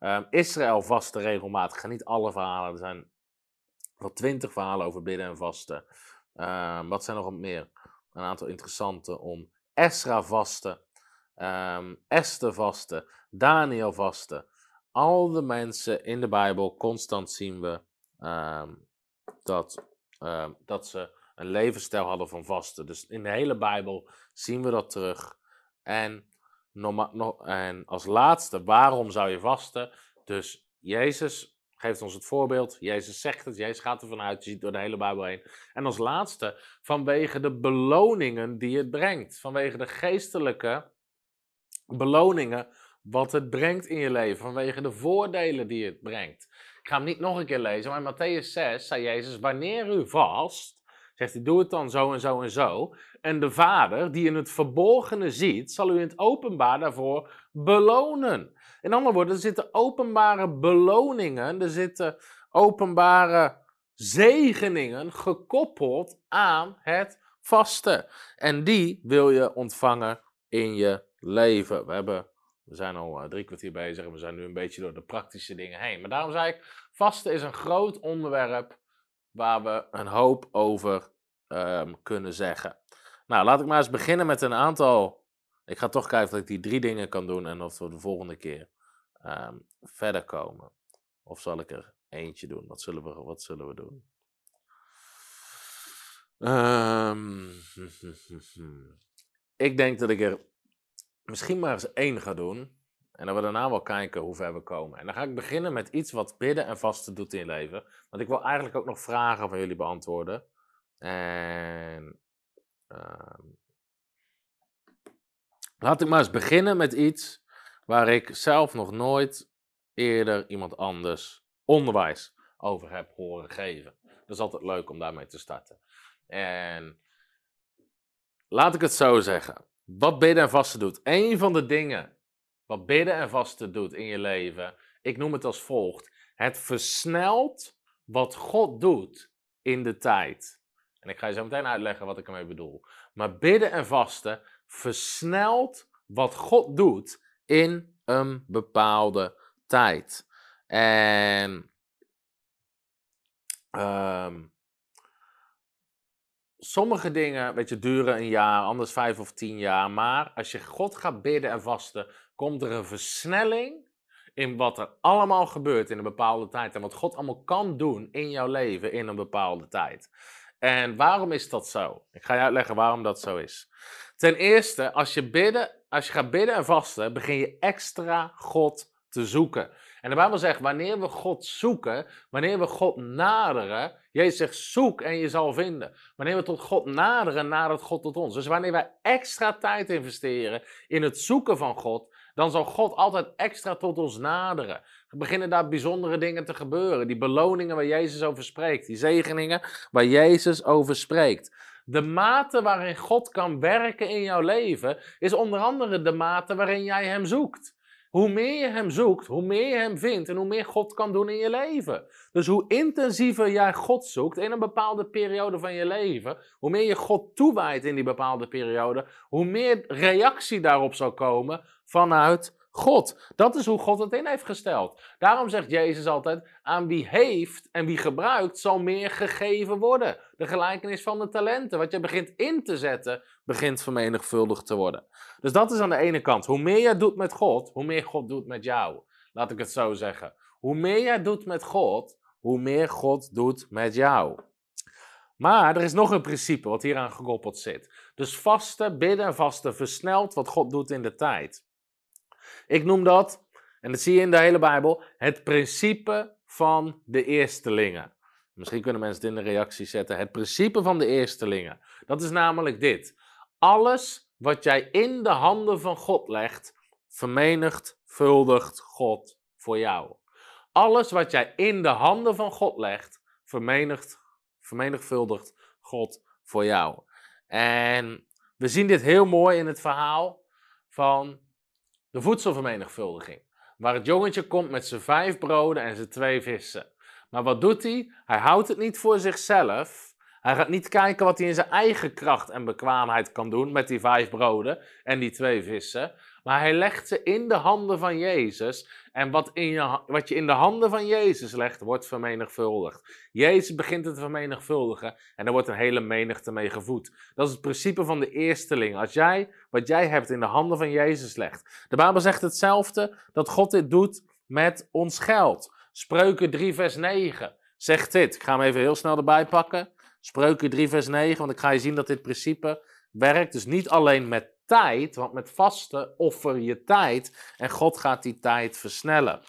Um, Israël vastte regelmatig. Ga niet alle verhalen, er zijn wel twintig verhalen over bidden en vasten. Um, wat zijn nog meer? Een aantal interessante om. Esra vasten, um, Esther vasten, Daniel vasten. Al de mensen in de Bijbel, constant zien we dat, dat ze een levensstijl hadden van vasten. Dus in de hele Bijbel zien we dat terug. En, en als laatste, waarom zou je vasten? Dus Jezus geeft ons het voorbeeld. Jezus zegt het, Jezus gaat ervan uit, je ziet door de hele Bijbel heen. En als laatste, vanwege de beloningen die het brengt. Vanwege de geestelijke beloningen wat het brengt in je leven. Vanwege de voordelen die het brengt. Ik ga hem niet nog een keer lezen, maar in Matthäus 6 zei Jezus, wanneer u vast, Zegt hij, doe het dan zo en zo en zo. En de vader, die in het verborgene ziet, zal u in het openbaar daarvoor belonen. In andere woorden, er zitten openbare beloningen, er zitten openbare zegeningen gekoppeld aan het vasten. En die wil je ontvangen in je leven. We, hebben, we zijn al eh, drie kwartier bezig en we zijn nu een beetje door de praktische dingen heen. Maar daarom zei ik, vasten is een groot onderwerp waar we een hoop over ehm, kunnen zeggen. Nou, laat ik maar eens beginnen met een aantal. Ik ga toch kijken of ik die drie dingen kan doen en of we de volgende keer ehm, verder komen. Of zal ik er eentje doen? Wat zullen we, wat zullen we doen? Um, ik denk dat ik er misschien maar eens één ga doen. En dat we daarna wel kijken hoe ver we komen. En dan ga ik beginnen met iets wat bidden en vasten doet in je leven. Want ik wil eigenlijk ook nog vragen van jullie beantwoorden. En. Uh, Laat ik maar eens beginnen met iets waar ik zelf nog nooit eerder iemand anders onderwijs over heb horen geven. Dat is altijd leuk om daarmee te starten. En laat ik het zo zeggen. Wat bidden en vasten doet. Een van de dingen wat bidden en vasten doet in je leven. Ik noem het als volgt. Het versnelt wat God doet in de tijd. En ik ga je zo meteen uitleggen wat ik ermee bedoel. Maar bidden en vasten versnelt wat God doet in een bepaalde tijd. En um, sommige dingen, weet je, duren een jaar, anders vijf of tien jaar. Maar als je God gaat bidden en vasten, komt er een versnelling in wat er allemaal gebeurt in een bepaalde tijd. En wat God allemaal kan doen in jouw leven in een bepaalde tijd. En waarom is dat zo? Ik ga je uitleggen waarom dat zo is. Ten eerste, als je, bidden, als je gaat bidden en vasten, begin je extra God te zoeken. En de Bijbel zegt, wanneer we God zoeken, wanneer we God naderen, Jezus zegt, zoek en je zal vinden. Wanneer we tot God naderen, nadert God tot ons. Dus wanneer wij extra tijd investeren in het zoeken van God, dan zal God altijd extra tot ons naderen. Er beginnen daar bijzondere dingen te gebeuren. Die beloningen waar Jezus over spreekt, die zegeningen waar Jezus over spreekt. De mate waarin God kan werken in jouw leven is onder andere de mate waarin jij Hem zoekt. Hoe meer je Hem zoekt, hoe meer je Hem vindt en hoe meer God kan doen in je leven. Dus hoe intensiever jij God zoekt in een bepaalde periode van je leven, hoe meer je God toewijdt in die bepaalde periode, hoe meer reactie daarop zal komen vanuit God. Dat is hoe God het in heeft gesteld. Daarom zegt Jezus altijd: aan wie heeft en wie gebruikt, zal meer gegeven worden. De gelijkenis van de talenten. Wat je begint in te zetten, begint vermenigvuldigd te worden. Dus dat is aan de ene kant. Hoe meer jij doet met God, hoe meer God doet met jou. Laat ik het zo zeggen. Hoe meer jij doet met God, hoe meer God doet met jou. Maar er is nog een principe wat hieraan gekoppeld zit. Dus vasten, bidden en vasten versnelt wat God doet in de tijd. Ik noem dat, en dat zie je in de hele Bijbel, het principe van de eerstelingen. Misschien kunnen mensen het in de reactie zetten. Het principe van de eerstelingen. Dat is namelijk dit. Alles wat jij in de handen van God legt, vermenigvuldigt God voor jou. Alles wat jij in de handen van God legt, vermenigvuldigt God voor jou. En we zien dit heel mooi in het verhaal van de voedselvermenigvuldiging. Waar het jongetje komt met zijn vijf broden en zijn twee vissen. Maar wat doet hij? Hij houdt het niet voor zichzelf. Hij gaat niet kijken wat hij in zijn eigen kracht en bekwaamheid kan doen met die vijf broden en die twee vissen. Maar hij legt ze in de handen van Jezus. En wat, in je, wat je in de handen van Jezus legt, wordt vermenigvuldigd. Jezus begint het te vermenigvuldigen en er wordt een hele menigte mee gevoed. Dat is het principe van de eersteling. Als jij wat jij hebt in de handen van Jezus legt. De Bijbel zegt hetzelfde, dat God dit doet met ons geld. Spreuken 3 vers 9 zegt dit. Ik ga hem even heel snel erbij pakken. Spreuken 3 vers 9, want ik ga je zien dat dit principe werkt. Dus niet alleen met tijd, want met vasten offer je tijd en God gaat die tijd versnellen.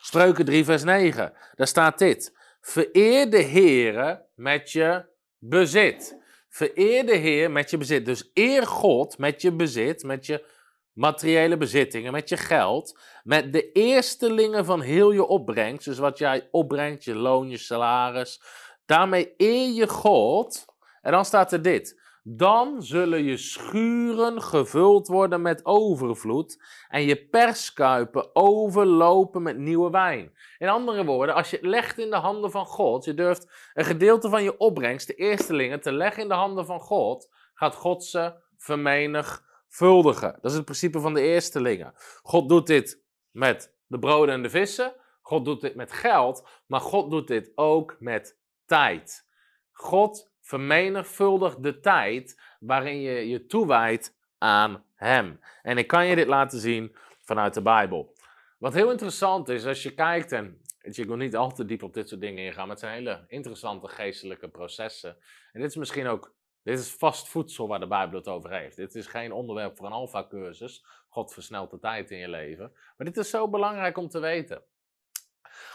Spreuken 3, vers 9, daar staat dit. Vereer de Heere met je bezit. Vereer de Heer met je bezit. Dus eer God met je bezit, met je materiële bezittingen, met je geld, met de eerstelingen van heel je opbrengst, dus wat jij opbrengt, je loon, je salaris. Daarmee eer je God. En dan staat er dit. Dan zullen je schuren gevuld worden met overvloed en je perskuipen overlopen met nieuwe wijn. In andere woorden, als je het legt in de handen van God, je durft een gedeelte van je opbrengst, de eerstelingen, te leggen in de handen van God, gaat God ze vermenigvuldigen. Dat is het principe van de eerstelingen. God doet dit met de broden en de vissen, God doet dit met geld, maar God doet dit ook met tijd. God vermenigvuldig de tijd waarin je je toewijdt aan Hem. En ik kan je dit laten zien vanuit de Bijbel. Wat heel interessant is, als je kijkt, en ik wil niet al te diep op dit soort dingen ingaan, maar het zijn hele interessante geestelijke processen. En dit is misschien ook, dit is vast voedsel waar de Bijbel het over heeft. Dit is geen onderwerp voor een alfa-cursus. God versnelt de tijd in je leven. Maar dit is zo belangrijk om te weten.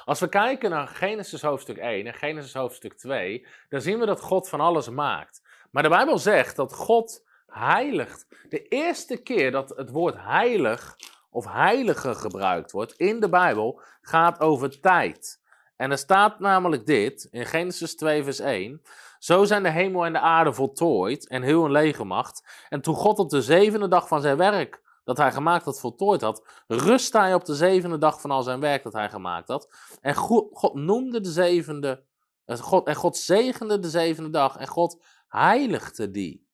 Als we kijken naar Genesis hoofdstuk 1 en Genesis hoofdstuk 2, dan zien we dat God van alles maakt. Maar de Bijbel zegt dat God heiligt. De eerste keer dat het woord heilig of heilige gebruikt wordt in de Bijbel gaat over tijd. En er staat namelijk dit in Genesis 2, vers 1. Zo zijn de hemel en de aarde voltooid en heel een legermacht. En toen God op de zevende dag van zijn werk dat hij gemaakt had voltooid had, rustte hij op de zevende dag van al zijn werk dat hij gemaakt had. En God, noemde de zevende, eh, God, en God zegende de zevende dag en God heiligde die.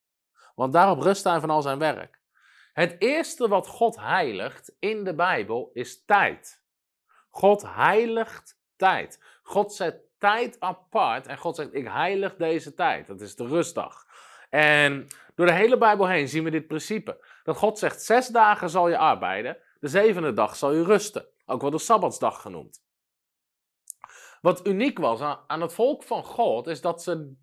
Want daarop rustte hij van al zijn werk. Het eerste wat God heiligt in de Bijbel is tijd. God heiligt tijd. God zet tijd apart en God zegt: Ik heilig deze tijd. Dat is de rustdag. En door de hele Bijbel heen zien we dit principe. Dat God zegt: Zes dagen zal je arbeiden, de zevende dag zal je rusten. Ook wel de Sabbatsdag genoemd. Wat uniek was aan het volk van God, is dat ze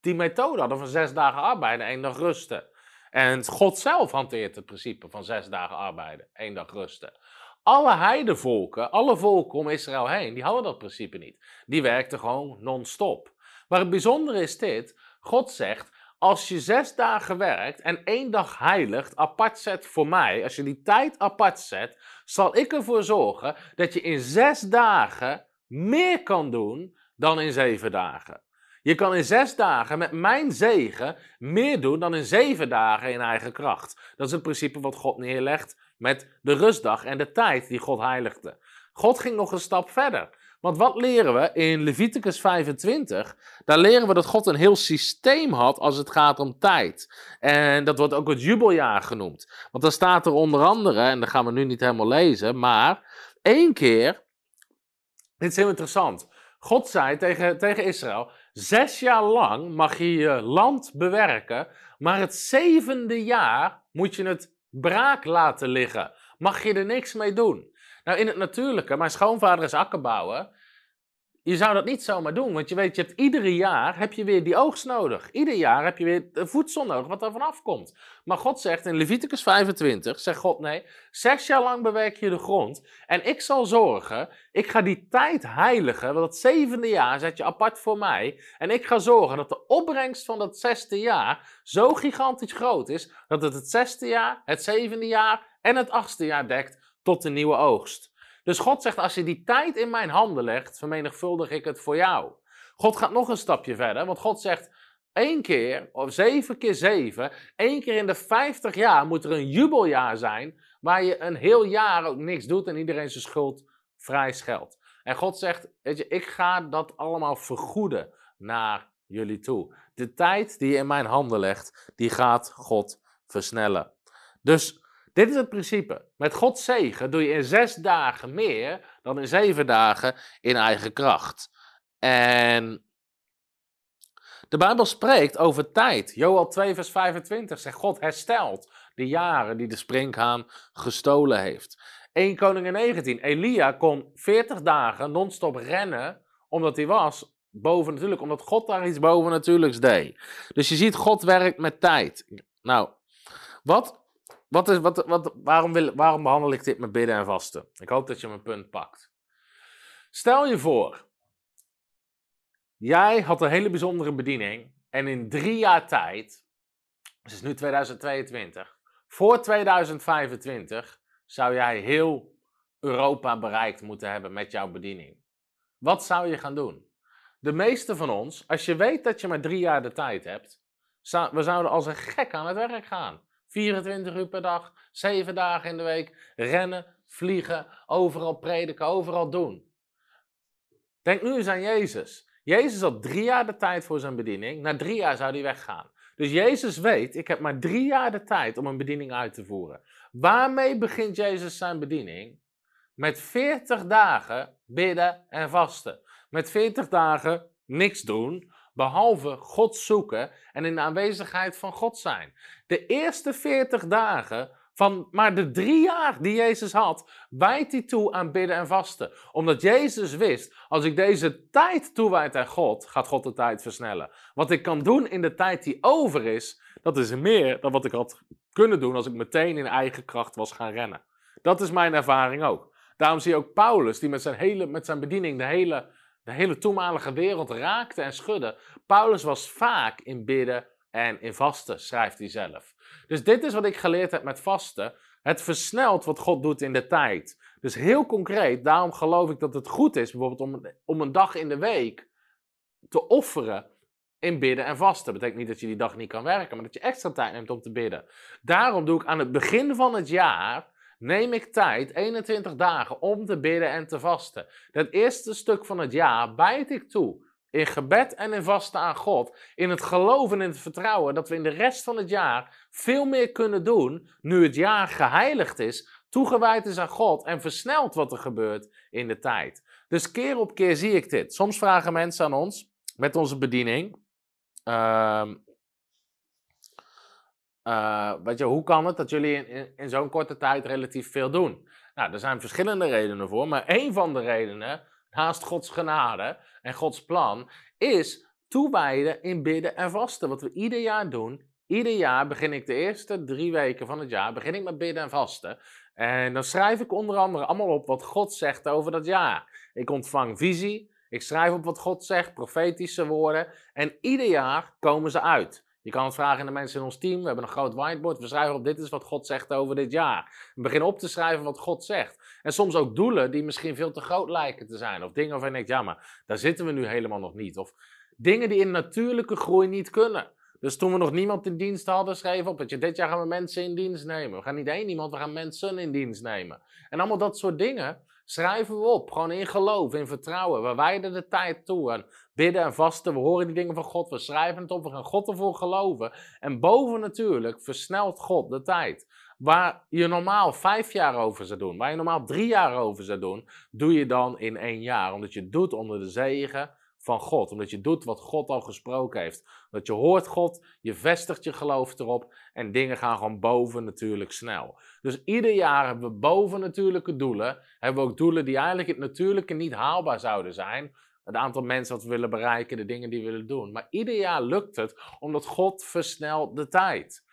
die methode hadden van zes dagen arbeiden, één dag rusten. En God zelf hanteert het principe van zes dagen arbeiden, één dag rusten. Alle heidevolken, alle volken om Israël heen, die hadden dat principe niet. Die werkten gewoon non-stop. Maar het bijzondere is dit: God zegt: als je zes dagen werkt en één dag heiligt, apart zet voor mij, als je die tijd apart zet, zal ik ervoor zorgen dat je in zes dagen meer kan doen dan in zeven dagen. Je kan in zes dagen met mijn zegen meer doen dan in zeven dagen in eigen kracht. Dat is het principe wat God neerlegt met de rustdag en de tijd die God heiligde. God ging nog een stap verder. Want wat leren we in Leviticus 25? Daar leren we dat God een heel systeem had als het gaat om tijd. En dat wordt ook het jubeljaar genoemd. Want dan staat er onder andere, en dat gaan we nu niet helemaal lezen, maar één keer, dit is heel interessant. God zei tegen, tegen Israël: Zes jaar lang mag je je land bewerken, maar het zevende jaar moet je het braak laten liggen. Mag je er niks mee doen. Nou, in het natuurlijke, mijn schoonvader is akkerbouwer. Je zou dat niet zomaar doen, want je weet, je hebt iedere jaar heb je weer die oogst nodig. Ieder jaar heb je weer voedsel nodig wat er vanaf komt. Maar God zegt in Leviticus 25, zegt God nee, zes jaar lang bewerk je de grond en ik zal zorgen, ik ga die tijd heiligen, want dat zevende jaar zet je apart voor mij. En ik ga zorgen dat de opbrengst van dat zesde jaar zo gigantisch groot is, dat het het zesde jaar, het zevende jaar en het achtste jaar dekt tot de nieuwe oogst. Dus God zegt, als je die tijd in mijn handen legt, vermenigvuldig ik het voor jou. God gaat nog een stapje verder, want God zegt, één keer, of zeven keer zeven, één keer in de vijftig jaar moet er een jubeljaar zijn, waar je een heel jaar ook niks doet en iedereen zijn schuld vrij scheldt. En God zegt, weet je, ik ga dat allemaal vergoeden naar jullie toe. De tijd die je in mijn handen legt, die gaat God versnellen. Dus dit is het principe. Met Gods zegen doe je in zes dagen meer dan in zeven dagen in eigen kracht. En de Bijbel spreekt over tijd. Joel 2, vers 25 zegt: God herstelt de jaren die de springhaan gestolen heeft. 1 Koningin 19. Elia kon 40 dagen non-stop rennen, omdat hij was boven natuurlijk, omdat God daar iets boven natuurlijks deed. Dus je ziet, God werkt met tijd. Nou, wat wat is, wat, wat, waarom, wil, waarom behandel ik dit met bidden en vasten? Ik hoop dat je mijn punt pakt. Stel je voor, jij had een hele bijzondere bediening en in drie jaar tijd, het is nu 2022, voor 2025 zou jij heel Europa bereikt moeten hebben met jouw bediening. Wat zou je gaan doen? De meeste van ons, als je weet dat je maar drie jaar de tijd hebt, we zouden als een gek aan het werk gaan. 24 uur per dag, 7 dagen in de week, rennen, vliegen, overal prediken, overal doen. Denk nu eens aan Jezus. Jezus had drie jaar de tijd voor zijn bediening. Na drie jaar zou hij weggaan. Dus Jezus weet, ik heb maar drie jaar de tijd om een bediening uit te voeren. Waarmee begint Jezus zijn bediening? Met 40 dagen bidden en vasten. Met 40 dagen niks doen, behalve God zoeken en in de aanwezigheid van God zijn. De eerste 40 dagen van maar de drie jaar die Jezus had, wijdt hij toe aan bidden en vasten. Omdat Jezus wist, als ik deze tijd toewijd aan God, gaat God de tijd versnellen. Wat ik kan doen in de tijd die over is, dat is meer dan wat ik had kunnen doen als ik meteen in eigen kracht was gaan rennen. Dat is mijn ervaring ook. Daarom zie je ook Paulus, die met zijn, hele, met zijn bediening de hele de hele toenmalige wereld raakte en schudde. Paulus was vaak in bidden, en in vasten, schrijft hij zelf. Dus dit is wat ik geleerd heb met vasten. Het versnelt wat God doet in de tijd. Dus heel concreet, daarom geloof ik dat het goed is, bijvoorbeeld om, om een dag in de week te offeren in bidden en vasten. Dat betekent niet dat je die dag niet kan werken, maar dat je extra tijd neemt om te bidden. Daarom doe ik aan het begin van het jaar, neem ik tijd, 21 dagen, om te bidden en te vasten. Dat eerste stuk van het jaar bijt ik toe in gebed en in vasten aan God, in het geloven en het vertrouwen dat we in de rest van het jaar veel meer kunnen doen, nu het jaar geheiligd is, toegewijd is aan God en versnelt wat er gebeurt in de tijd. Dus keer op keer zie ik dit. Soms vragen mensen aan ons met onze bediening. Uh, uh, weet je, hoe kan het dat jullie in, zo'n korte tijd relatief veel doen? Nou, er zijn verschillende redenen voor, maar één van de redenen, naast Gods genade en Gods plan, is toewijden in bidden en vasten. Wat we ieder jaar doen. Ieder jaar begin ik de eerste drie weken van het jaar begin ik met bidden en vasten. En dan schrijf ik onder andere allemaal op wat God zegt over dat jaar. Ik ontvang visie, ik schrijf op wat God zegt, profetische woorden. En ieder jaar komen ze uit. Je kan het vragen aan de mensen in ons team. We hebben een groot whiteboard. We schrijven op: dit is wat God zegt over dit jaar. We beginnen op te schrijven wat God zegt. En soms ook doelen die misschien veel te groot lijken te zijn. Of dingen waarvan je denkt: ja, maar daar zitten we nu helemaal nog niet. Of dingen die in natuurlijke groei niet kunnen. Dus toen we nog niemand in dienst hadden, schreef op dat je dit jaar gaan we mensen in dienst nemen. We gaan niet één iemand, we gaan mensen in dienst nemen. En allemaal dat soort dingen schrijven we op. Gewoon in geloof, in vertrouwen. We wijden de tijd toe. En bidden en vasten, we horen die dingen van God, we schrijven het op, we gaan God ervoor geloven. En boven natuurlijk versnelt God de tijd. Waar je normaal vijf jaar over zou doen, waar je normaal drie jaar over zou doen, doe je dan in één jaar. Omdat je doet onder de zegen van God. Omdat je doet wat God al gesproken heeft. Omdat je hoort God, je vestigt je geloof erop en dingen gaan gewoon boven natuurlijk snel. Dus ieder jaar hebben we boven natuurlijke doelen. Hebben we ook doelen die eigenlijk het natuurlijke niet haalbaar zouden zijn. Het aantal mensen wat we willen bereiken, de dingen die we willen doen. Maar ieder jaar lukt het omdat God versnelt de tijd.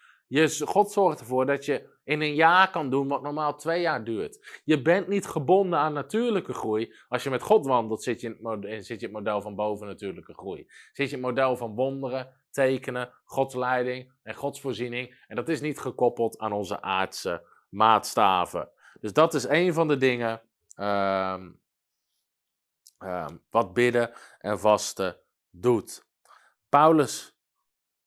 God zorgt ervoor dat je in een jaar kan doen wat normaal twee jaar duurt. Je bent niet gebonden aan natuurlijke groei. Als je met God wandelt, zit je in het, model, zit je het van bovennatuurlijke groei. Zit je het model van wonderen, tekenen, Gods leiding en Gods voorziening. En dat is niet gekoppeld aan onze aardse maatstaven. Dus dat is een van de dingen uh, uh, wat bidden en vasten doet. Paulus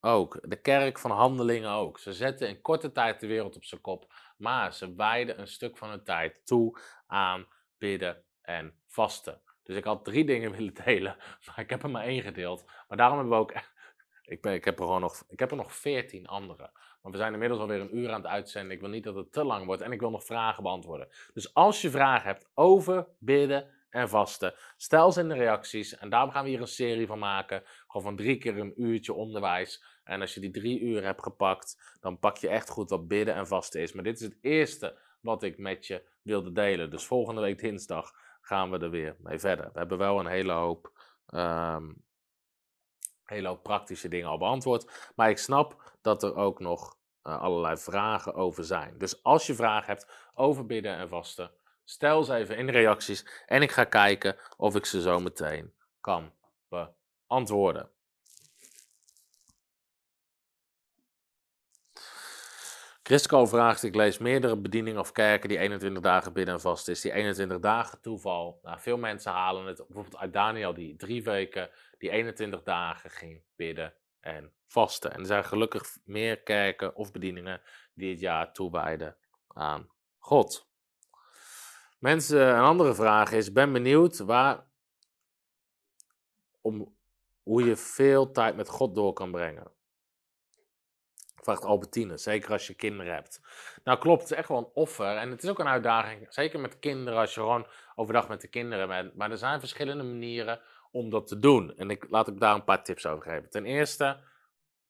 ook. De kerk van handelingen ook. Ze zetten in korte tijd de wereld op zijn kop. Maar ze wijden een stuk van hun tijd toe aan bidden en vasten. Dus ik had drie dingen willen delen, maar ik heb er maar één gedeeld. Maar daarom hebben we ook. Ik, ben, ik, heb er gewoon nog, ik heb er nog veertien andere. Maar we zijn inmiddels alweer een uur aan het uitzenden. Ik wil niet dat het te lang wordt en ik wil nog vragen beantwoorden. Dus als je vragen hebt over bidden en vasten. Stel ze in de reacties en daar gaan we hier een serie van maken. Gewoon van drie keer een uurtje onderwijs. En als je die drie uur hebt gepakt, dan pak je echt goed wat bidden en vasten is. Maar dit is het eerste wat ik met je wilde delen. Dus volgende week dinsdag gaan we er weer mee verder. We hebben wel een hele hoop, um, hele hoop praktische dingen al beantwoord. Maar ik snap dat er ook nog uh, allerlei vragen over zijn. Dus als je vragen hebt over bidden en vasten, Stel ze even in de reacties en ik ga kijken of ik ze zo meteen kan beantwoorden. Chrisco vraagt, ik lees meerdere bedieningen of kerken die 21 dagen bidden en vast is. Die 21 dagen toeval. Nou, veel mensen halen het, bijvoorbeeld uit Daniel, die drie weken, die 21 dagen ging bidden en vasten. En er zijn gelukkig meer kerken of bedieningen die het jaar toewijden aan God. Mensen, een andere vraag is: ben benieuwd waar, om, hoe je veel tijd met God door kan brengen. Vraagt Albertine, zeker als je kinderen hebt. Nou klopt, het is echt wel een offer. En het is ook een uitdaging, zeker met kinderen, als je gewoon overdag met de kinderen bent. Maar er zijn verschillende manieren om dat te doen. En ik, laat ik daar een paar tips over geven. Ten eerste,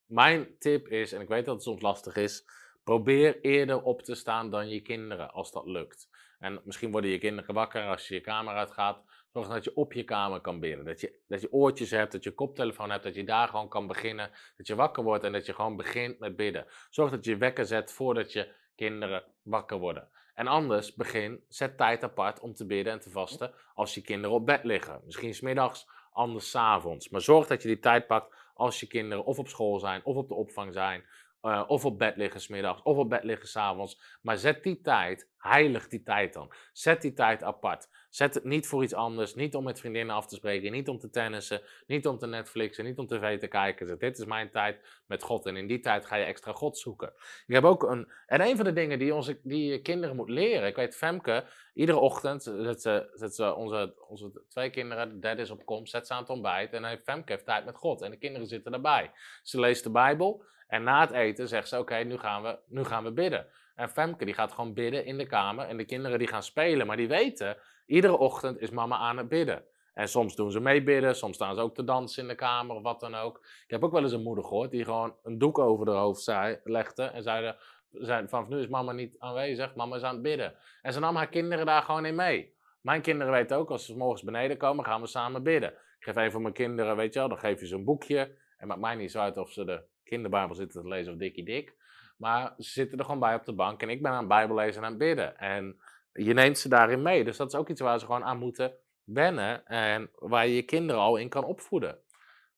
mijn tip is, en ik weet dat het soms lastig is, probeer eerder op te staan dan je kinderen, als dat lukt. En misschien worden je kinderen wakker als je je kamer uitgaat. Zorg dat je op je kamer kan bidden. Dat je, dat je oortjes hebt, dat je koptelefoon hebt, dat je daar gewoon kan beginnen. Dat je wakker wordt en dat je gewoon begint met bidden. Zorg dat je wekker zet voordat je kinderen wakker worden. En anders begin, zet tijd apart om te bidden en te vasten als je kinderen op bed liggen. Misschien smiddags, anders s'avonds. Maar zorg dat je die tijd pakt als je kinderen of op school zijn, of op de opvang zijn, uh, of op bed liggen smiddags, of op bed liggen s'avonds. Maar zet die tijd, heilig die tijd dan. Zet die tijd apart. Zet het niet voor iets anders, niet om met vriendinnen af te spreken, niet om te tennissen, niet om te Netflixen, niet om tv te kijken. Dit is mijn tijd met God en in die tijd ga je extra God zoeken. Ik heb ook een, en een van de dingen die, onze, die je kinderen moet leren, ik weet Femke, iedere ochtend zet ze, zet ze onze, onze twee kinderen, de derde is op komst, zet ze aan het ontbijt en heeft Femke heeft tijd met God en de kinderen zitten erbij. Ze leest de Bijbel en na het eten zegt ze, oké, nu gaan we, nu gaan we bidden. En Femke die gaat gewoon bidden in de kamer en de kinderen die gaan spelen, maar die weten, iedere ochtend is mama aan het bidden. En soms doen ze mee bidden, soms staan ze ook te dansen in de kamer of wat dan ook. Ik heb ook wel eens een moeder gehoord die gewoon een doek over haar hoofd zei, legde en zeiden, zei, vanaf nu is mama niet aanwezig, mama is aan het bidden. En ze nam haar kinderen daar gewoon in mee. Mijn kinderen weten ook, als ze morgens beneden komen, gaan we samen bidden. Ik geef even mijn kinderen, weet je wel, dan geef je ze een boekje. En maakt mij niet zo uit of ze de kinderbijbel zitten te lezen of dikkie dik. Maar ze zitten er gewoon bij op de bank en ik ben aan het bijbellezen en aan bidden. En je neemt ze daarin mee. Dus dat is ook iets waar ze gewoon aan moeten wennen en waar je je kinderen al in kan opvoeden.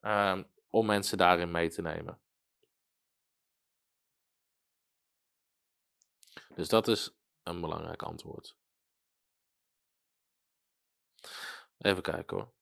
Um, om mensen daarin mee te nemen. Dus dat is een belangrijk antwoord. Even kijken hoor.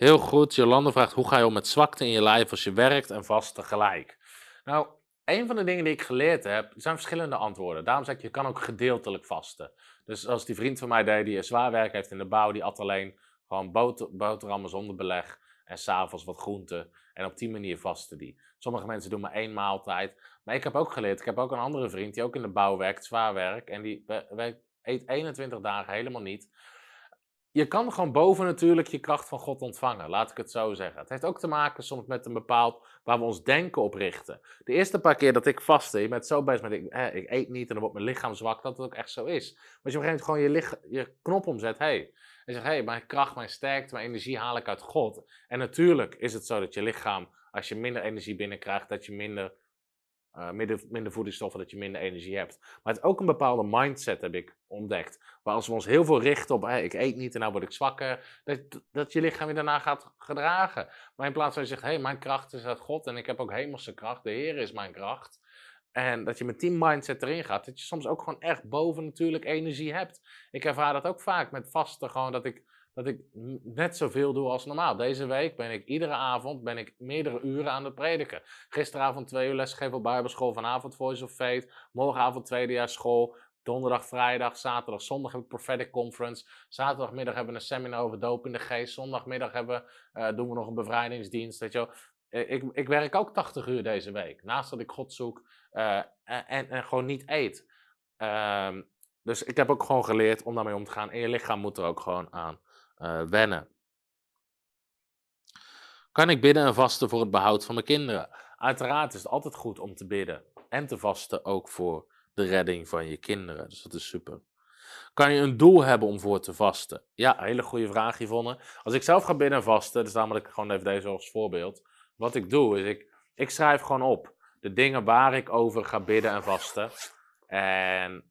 Heel goed, Jolande vraagt hoe ga je om met zwakte in je lijf als je werkt en vast tegelijk? Nou, een van de dingen die ik geleerd heb, zijn verschillende antwoorden. Daarom zeg ik, je kan ook gedeeltelijk vasten. Dus als die vriend van mij deed, die zwaar werk heeft in de bouw, die at alleen gewoon boter, boterhammen zonder beleg en s'avonds wat groenten. En op die manier vasten die. Sommige mensen doen maar één maaltijd. Maar ik heb ook geleerd, ik heb ook een andere vriend die ook in de bouw werkt, zwaar werk. En die eet 21 dagen helemaal niet je kan gewoon boven natuurlijk je kracht van God ontvangen, laat ik het zo zeggen. Het heeft ook te maken soms met een bepaald waar we ons denken op richten. De eerste paar keer dat ik vastte, je bent zo bezig met ik, eet niet en dan wordt mijn lichaam zwak, dat het ook echt zo is. Maar je op een gegeven moment gewoon je, je knop omzet, hey, en zegt, hey, mijn kracht, mijn sterkte, mijn energie haal ik uit God. En natuurlijk is het zo dat je lichaam, als je minder energie binnenkrijgt, dat je minder uh, minder, voedingsstoffen, dat je minder energie hebt. Maar het is ook een bepaalde mindset, heb ik ontdekt. Waar als we ons heel veel richten op, ik eet niet en nou word ik zwakker, dat, dat je lichaam je daarna gaat gedragen. Maar in plaats van je zegt, hey, mijn kracht is uit God en ik heb ook hemelse kracht, de Heer is mijn kracht. En dat je met die mindset erin gaat, dat je soms ook gewoon echt boven natuurlijk energie hebt. Ik ervaar dat ook vaak met vasten, gewoon dat ik dat ik net zoveel doe als normaal. Deze week ben ik iedere avond ben ik meerdere uren aan het prediken. Gisteravond twee uur lesgeven op Bijbelschool, vanavond Voice of Faith, morgenavond tweedejaars school, donderdag, vrijdag, zaterdag, zondag heb ik Prophetic Conference, zaterdagmiddag hebben we een seminar over doop in de geest, zondagmiddag hebben, uh, doen we nog een bevrijdingsdienst, weet je. Eh, ik, ik werk ook 80 uur deze week, naast dat ik God zoek uh, en, en, gewoon niet eet. Uh, dus ik heb ook gewoon geleerd om daarmee om te gaan. En je lichaam moet er ook gewoon aan uh, wennen. Kan ik bidden en vasten voor het behoud van mijn kinderen? Uiteraard is het altijd goed om te bidden en te vasten ook voor de redding van je kinderen. Dus dat is super. Kan je een doel hebben om voor te vasten? Ja, hele goede vraag, Yvonne. Als ik zelf ga bidden en vasten, dus ik gewoon even deze als voorbeeld. Wat ik doe, is ik, ik schrijf gewoon op de dingen waar ik over ga bidden en vasten. En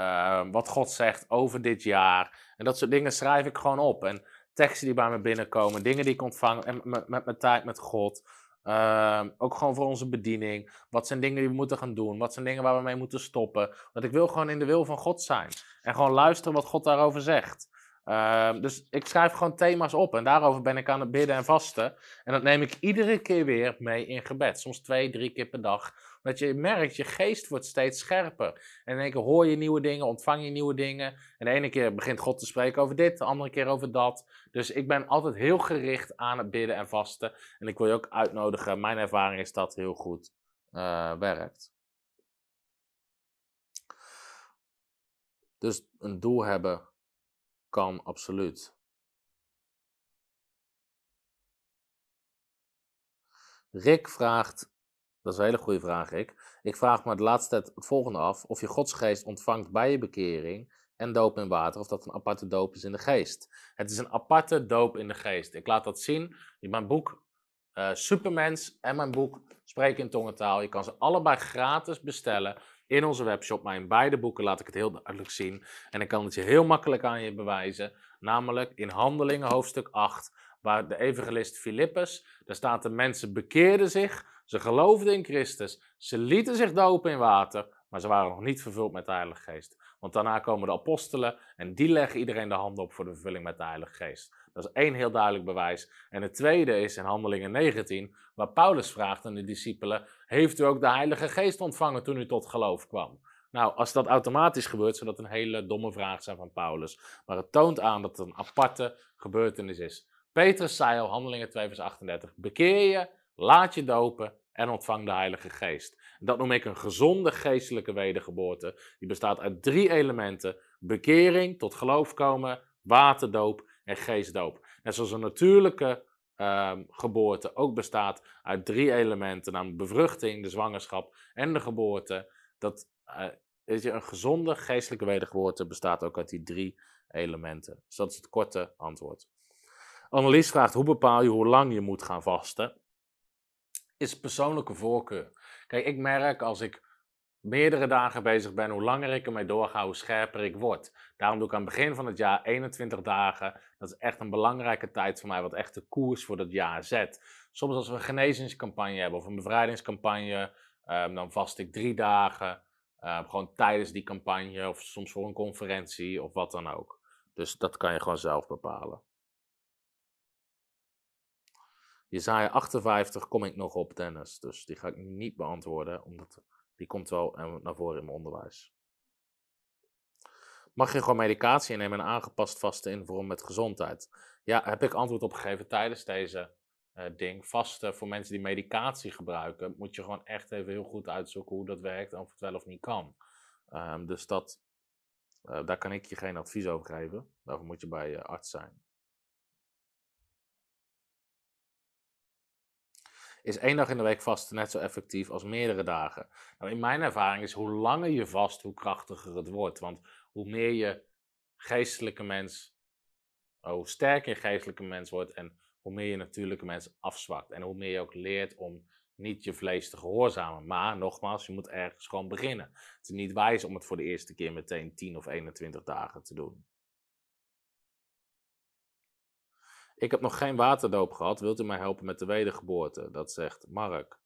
uh, wat God zegt over dit jaar. En dat soort dingen schrijf ik gewoon op. En teksten die bij me binnenkomen, dingen die ik ontvang en met, mijn tijd met God. Uh, ook gewoon voor onze bediening. Wat zijn dingen die we moeten gaan doen? Wat zijn dingen waar we mee moeten stoppen? Want ik wil gewoon in de wil van God zijn. En gewoon luisteren wat God daarover zegt. Uh, dus ik schrijf gewoon thema's op en daarover ben ik aan het bidden en vasten. En dat neem ik iedere keer weer mee in gebed. Soms twee, drie keer per dag. Dat je merkt, je geest wordt steeds scherper. En in één keer hoor je nieuwe dingen, ontvang je nieuwe dingen. En de ene keer begint God te spreken over dit, de andere keer over dat. Dus ik ben altijd heel gericht aan het bidden en vasten. En ik wil je ook uitnodigen, mijn ervaring is dat heel goed uh, werkt. Dus een doel hebben kan absoluut. Rick vraagt dat is een hele goede vraag, Rick. Ik vraag me het laatste het volgende af: of je Godsgeest ontvangt bij je bekering en doop in water, of dat een aparte doop is in de geest. Het is een aparte doop in de geest. Ik laat dat zien in mijn boek uh, Supermens en mijn boek Spreken in tongentaal. Je kan ze allebei gratis bestellen in onze webshop. Maar in beide boeken laat ik het heel duidelijk zien. En ik kan het je heel makkelijk aan je bewijzen. Namelijk in Handelingen hoofdstuk 8 waar de evangelist Filippus, daar staat de mensen bekeerden zich, ze geloofden in Christus, ze lieten zich dopen in water, maar ze waren nog niet vervuld met de Heilige Geest. Want daarna komen de apostelen en die leggen iedereen de handen op voor de vervulling met de Heilige Geest. Dat is één heel duidelijk bewijs. En het tweede is in Handelingen 19, waar Paulus vraagt aan de discipelen: Heeft u ook de Heilige Geest ontvangen toen u tot geloof kwam? Nou, als dat automatisch gebeurt, zou dat een hele domme vraag zijn van Paulus. Maar het toont aan dat het een aparte gebeurtenis is. Petrus zei al, Handelingen 2 vers 38, bekeer je, laat je dopen en ontvang de Heilige Geest. Dat noem ik een gezonde geestelijke wedergeboorte. Die bestaat uit drie elementen: bekering, tot geloof komen, waterdoop en geestdoop. Net zoals een natuurlijke um, geboorte ook bestaat uit drie elementen, namelijk bevruchting, de zwangerschap en de geboorte. Dat uh, weet je, een gezonde geestelijke wedergeboorte bestaat ook uit die drie elementen. Dus dat is het korte antwoord. Annelies vraagt hoe bepaal je hoe lang je moet gaan vasten? Is persoonlijke voorkeur. Kijk, ik merk als ik meerdere dagen bezig ben, hoe langer ik ermee doorga, hoe scherper ik word. Daarom doe ik aan het begin van het jaar 21 dagen. Dat is echt een belangrijke tijd voor mij, wat echt de koers voor dat jaar zet. Soms als we een genezingscampagne hebben of een bevrijdingscampagne, um, dan vast ik drie dagen. Uh, gewoon tijdens die campagne of soms voor een conferentie of wat dan ook. Dus dat kan je gewoon zelf bepalen. Jezaja 58 kom ik nog op, Dennis. Dus die ga ik niet beantwoorden, omdat die komt wel eh, naar voren in mijn onderwijs. Mag je gewoon medicatie innemen en aangepast vasten in vorm met gezondheid? Ja, heb ik antwoord op gegeven tijdens deze uh, ding. Vasten voor mensen die medicatie gebruiken, moet je gewoon echt even heel goed uitzoeken hoe dat werkt en of het wel of niet kan. Um, dus dat, uh, daar kan ik je geen advies over geven. Daarvoor moet je bij je arts zijn. Is één dag in de week vasten net zo effectief als meerdere dagen? Nou, in mijn ervaring is hoe langer je vast, hoe krachtiger het wordt. Want hoe meer je geestelijke mens, oh, hoe sterker je geestelijke mens wordt en hoe meer je natuurlijke mens afzwakt. En hoe meer je ook leert om niet je vlees te gehoorzamen. Maar nogmaals, je moet ergens gewoon beginnen. Het is niet wijs om het voor de eerste keer meteen 10 of 21 dagen te doen. Ik heb nog geen waterdoop gehad. Wilt u mij helpen met de wedergeboorte? Dat zegt Mark.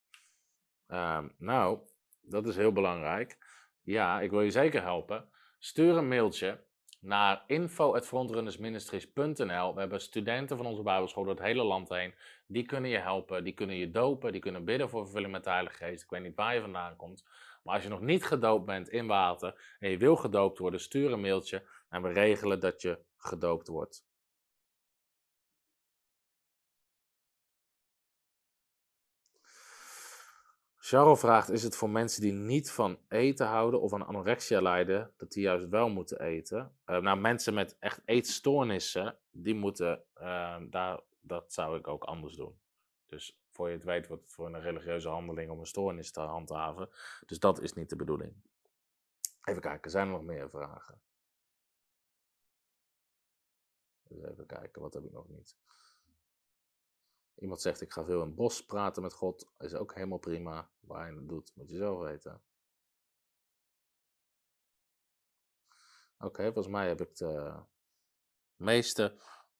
Uh, nou, dat is heel belangrijk. Ja, ik wil je zeker helpen. Stuur een mailtje naar info.frontrunnersministries.nl. We hebben studenten van onze Bijbelschool door het hele land heen. Die kunnen je helpen, die kunnen je dopen, die kunnen bidden voor vervulling met de Heilige Geest. Ik weet niet waar je vandaan komt. Maar als je nog niet gedoopt bent in water en je wil gedoopt worden, stuur een mailtje en we regelen dat je gedoopt wordt. Charles vraagt: Is het voor mensen die niet van eten houden of aan anorexia lijden, dat die juist wel moeten eten? Uh, nou, mensen met echt eetstoornissen, die moeten, uh, daar, dat zou ik ook anders doen. Dus voor je het weet, wordt het voor een religieuze handeling om een stoornis te handhaven. Dus dat is niet de bedoeling. Even kijken, zijn er nog meer vragen? even kijken, wat heb ik nog niet? Iemand zegt ik ga veel in het bos praten met God, is ook helemaal prima. Waar je het doet, moet je zelf weten. Oké, volgens mij heb ik de meeste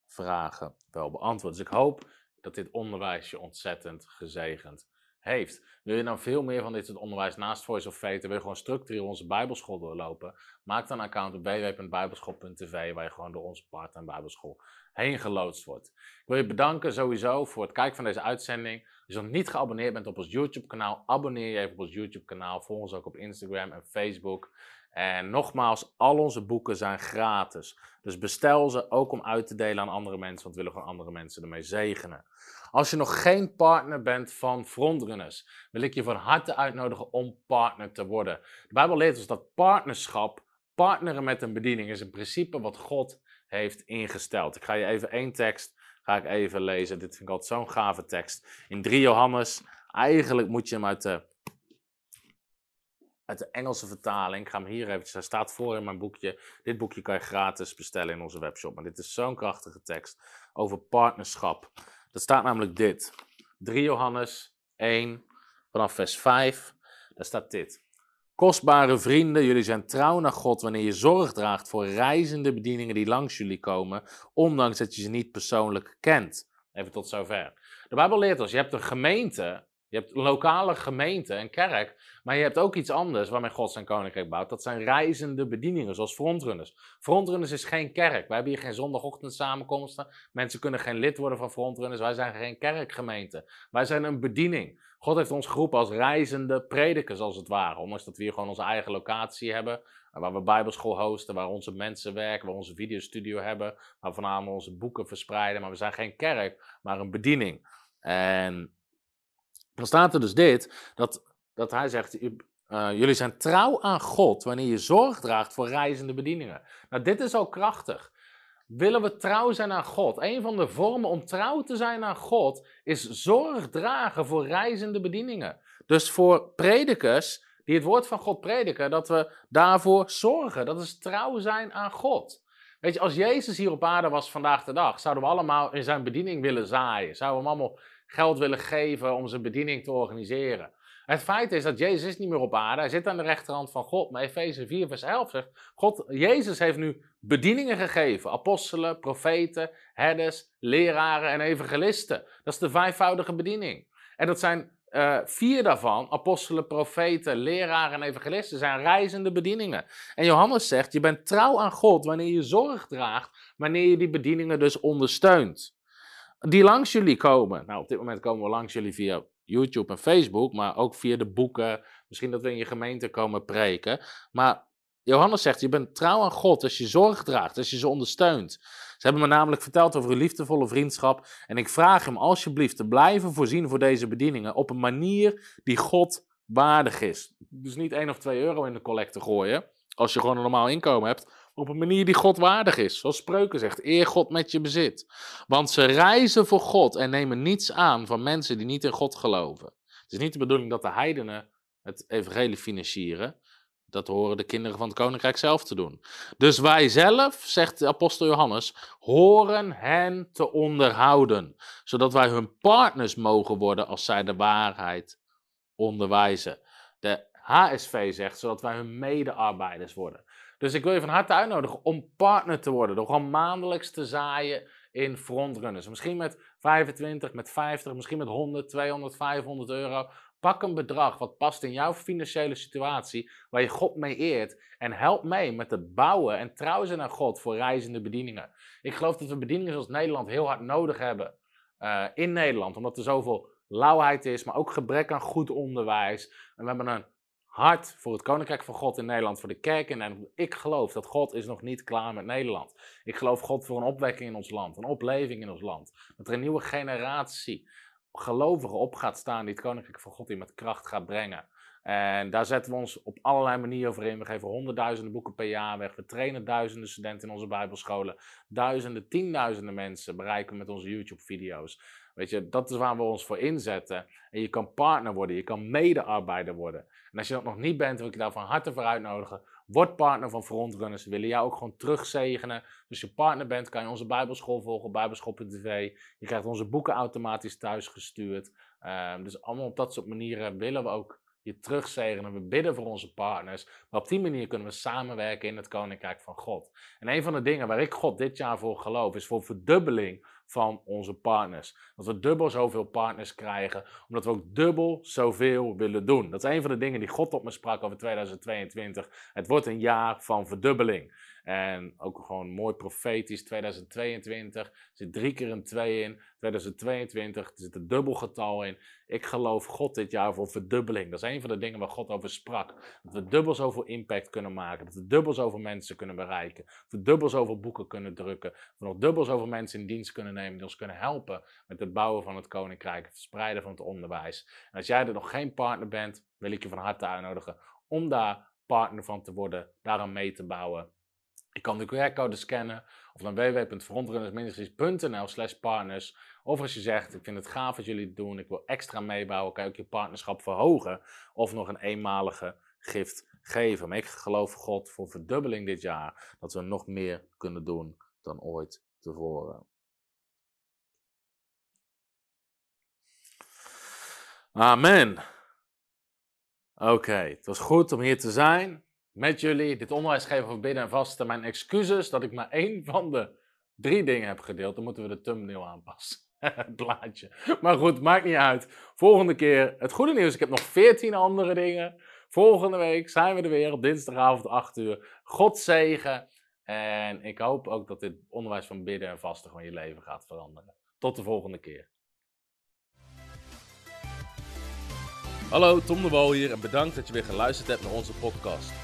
vragen wel beantwoord. Dus ik hoop dat dit onderwijs je ontzettend gezegend heeft. Wil je nou veel meer van dit soort onderwijs naast Voice of Faith, wil je gewoon structureel onze Bijbelschool doorlopen, maak dan een account op www.bijbelschool.tv waar je gewoon door onze partner Bijbelschool heen geloodst wordt. Ik wil je bedanken sowieso voor het kijken van deze uitzending. Als je nog niet geabonneerd bent op ons YouTube kanaal, abonneer je even op ons YouTube kanaal. Volg ons ook op Instagram en Facebook. En nogmaals, al onze boeken zijn gratis. Dus bestel ze ook om uit te delen aan andere mensen, want we willen gewoon andere mensen ermee zegenen. Als je nog geen partner bent van Frontrunners, wil ik je van harte uitnodigen om partner te worden. De Bijbel leert ons dat partnerschap, partneren met een bediening, is een principe wat God heeft ingesteld. Ik ga je even één tekst ga ik even lezen. Dit vind ik altijd zo'n gave tekst. In 3 Johannes, eigenlijk moet je hem uit de, uit de Engelse vertaling. Ik ga hem hier eventjes, hij staat voor in mijn boekje. Dit boekje kan je gratis bestellen in onze webshop. Maar dit is zo'n krachtige tekst over partnerschap. Er staat namelijk dit. 3 Johannes 1, vanaf vers 5. Daar staat dit. Kostbare vrienden, jullie zijn trouw naar God wanneer je zorg draagt voor reizende bedieningen die langs jullie komen, ondanks dat je ze niet persoonlijk kent. Even tot zover. De Bijbel leert ons, je hebt een gemeente, je hebt een lokale gemeente, een kerk, maar je hebt ook iets anders waarmee God zijn koninkrijk bouwt. Dat zijn reizende bedieningen, zoals frontrunners. Frontrunners is geen kerk. Wij hebben hier geen zondagochtend samenkomsten. Mensen kunnen geen lid worden van frontrunners. Wij zijn geen kerkgemeente. Wij zijn een bediening. God heeft ons geroepen als reizende predikers, als het ware. Ondanks dat we hier gewoon onze eigen locatie hebben, waar we bijbelschool hosten, waar onze mensen werken, waar we onze videostudio hebben, waar we vanavond onze boeken verspreiden. Maar we zijn geen kerk, maar een bediening. En dan staat er dus dit, dat, dat hij zegt, uh, jullie zijn trouw aan God wanneer je zorg draagt voor reizende bedieningen. Nou, dit is al krachtig. Willen we trouw zijn aan God? Een van de vormen om trouw te zijn aan God is zorg dragen voor reizende bedieningen. Dus voor predikers die het woord van God prediken, dat we daarvoor zorgen. Dat is trouw zijn aan God. Weet je, als Jezus hier op aarde was vandaag de dag, zouden we allemaal in zijn bediening willen zaaien. Zouden we hem allemaal geld willen geven om zijn bediening te organiseren. Het feit is dat Jezus is niet meer op aarde. Hij zit aan de rechterhand van God. Maar Efeze 4 vers 11 zegt, God, Jezus heeft nu bedieningen gegeven. Apostelen, profeten, herders, leraren en evangelisten. Dat is de vijfvoudige bediening. En dat zijn uh, vier daarvan, apostelen, profeten, leraren en evangelisten, zijn reizende bedieningen. En Johannes zegt, je bent trouw aan God wanneer je zorg draagt, wanneer je die bedieningen dus ondersteunt. Die langs jullie komen. Nou, op dit moment komen we langs jullie via YouTube en Facebook, maar ook via de boeken. Misschien dat we in je gemeente komen preken. Maar Johannes zegt, je bent trouw aan God als je zorg draagt, als je ze ondersteunt. Ze hebben me namelijk verteld over uw liefdevolle vriendschap. En ik vraag hem alsjeblieft te blijven voorzien voor deze bedieningen op een manier die God waardig is. Dus niet 1 of 2 euro in de collecte gooien, als je gewoon een normaal inkomen hebt. Op een manier die God waardig is. Zoals Spreuken zegt, eer God met je bezit. Want ze reizen voor God en nemen niets aan van mensen die niet in God geloven. Het is niet de bedoeling dat de heidenen het evangelie financieren. Dat horen de kinderen van het koninkrijk zelf te doen. Dus wij zelf, zegt de apostel Johannes, horen hen te onderhouden, zodat wij hun partners mogen worden als zij de waarheid onderwijzen. De HSV zegt, zodat wij hun medearbeiders worden. Dus ik wil je van harte uitnodigen om partner te worden, door gewoon maandelijks te zaaien in frontrunners. Misschien met 25, met 50, misschien met 100, 200, 500 euro. Pak een bedrag wat past in jouw financiële situatie, waar je God mee eert. En help mee met het bouwen en trouw zijn naar God voor reizende bedieningen. Ik geloof dat we bedieningen zoals Nederland heel hard nodig hebben. Uh, in Nederland, omdat er zoveel lauwheid is, maar ook gebrek aan goed onderwijs. En we hebben een hart voor het Koninkrijk van God in Nederland, voor de kerk in Nederland. Ik geloof dat God is nog niet klaar met Nederland. Ik geloof God voor een opwekking in ons land, een opleving in ons land. Dat er een nieuwe generatie gelovigen op gaat staan die het Koninkrijk van God in met kracht gaat brengen. En daar zetten we ons op allerlei manieren voor in. We geven honderdduizenden boeken per jaar weg. We trainen duizenden studenten in onze bijbelscholen. Duizenden, tienduizenden mensen bereiken we met onze YouTube-video's. Weet je, dat is waar we ons voor inzetten. En je kan partner worden, je kan medearbeider worden. En als je dat nog niet bent, wil ik je daar van harte voor uitnodigen. Word partner van Frontrunners. We willen jou ook gewoon terugzegenen. Dus je partner bent, kan je onze bijbelschool volgen, bijbelschool.tv. Je krijgt onze boeken automatisch thuis gestuurd. Um, dus allemaal op dat soort manieren willen we ook je terugzegenen. We bidden voor onze partners. Maar op die manier kunnen we samenwerken in het Koninkrijk van God. En een van de dingen waar ik God dit jaar voor geloof, is voor verdubbeling van onze partners. Dat we dubbel zoveel partners krijgen, omdat we ook dubbel zoveel willen doen. Dat is een van de dingen die God op me sprak over 2022. Het wordt een jaar van verdubbeling. En ook gewoon mooi profetisch, 2022 zit drie keer een 2 in. 2022 er zit een dubbel getal in. Ik geloof God dit jaar voor verdubbeling. Dat is een van de dingen waar God over sprak. Dat we dubbel zoveel impact kunnen maken. Dat we dubbel zoveel mensen kunnen bereiken. Dat we dubbel zoveel boeken kunnen drukken. Dat we nog dubbel zoveel mensen in dienst kunnen nemen die ons kunnen helpen met het bouwen van het koninkrijk. Het verspreiden van het onderwijs. En als jij er nog geen partner bent, wil ik je van harte uitnodigen om daar partner van te worden. Daaraan mee te bouwen. Je kan de QR-code scannen of naar www.frontrunnersministries.nl slash partners. Of als je zegt, ik vind het gaaf wat jullie doen, ik wil extra meebouwen, kan je ook je partnerschap verhogen. Of nog een eenmalige gift geven. Maar ik geloof God voor verdubbeling dit jaar, dat we nog meer kunnen doen dan ooit tevoren. Amen. Oké, het was goed om hier te zijn met jullie dit onderwijs geven over bidden en vasten. Mijn excuses dat ik maar één van de drie dingen heb gedeeld. Dan moeten we de thumbnail aanpassen. het blaadje. Maar goed, maakt niet uit. Volgende keer het goede nieuws. Ik heb nog 14 andere dingen. Volgende week zijn we er weer op dinsdagavond 8 uur. God zegen. En ik hoop ook dat dit onderwijs van bidden en vasten gewoon je leven gaat veranderen. Tot de volgende keer. Hallo, Tom de Wol hier en bedankt dat je weer geluisterd hebt naar onze podcast.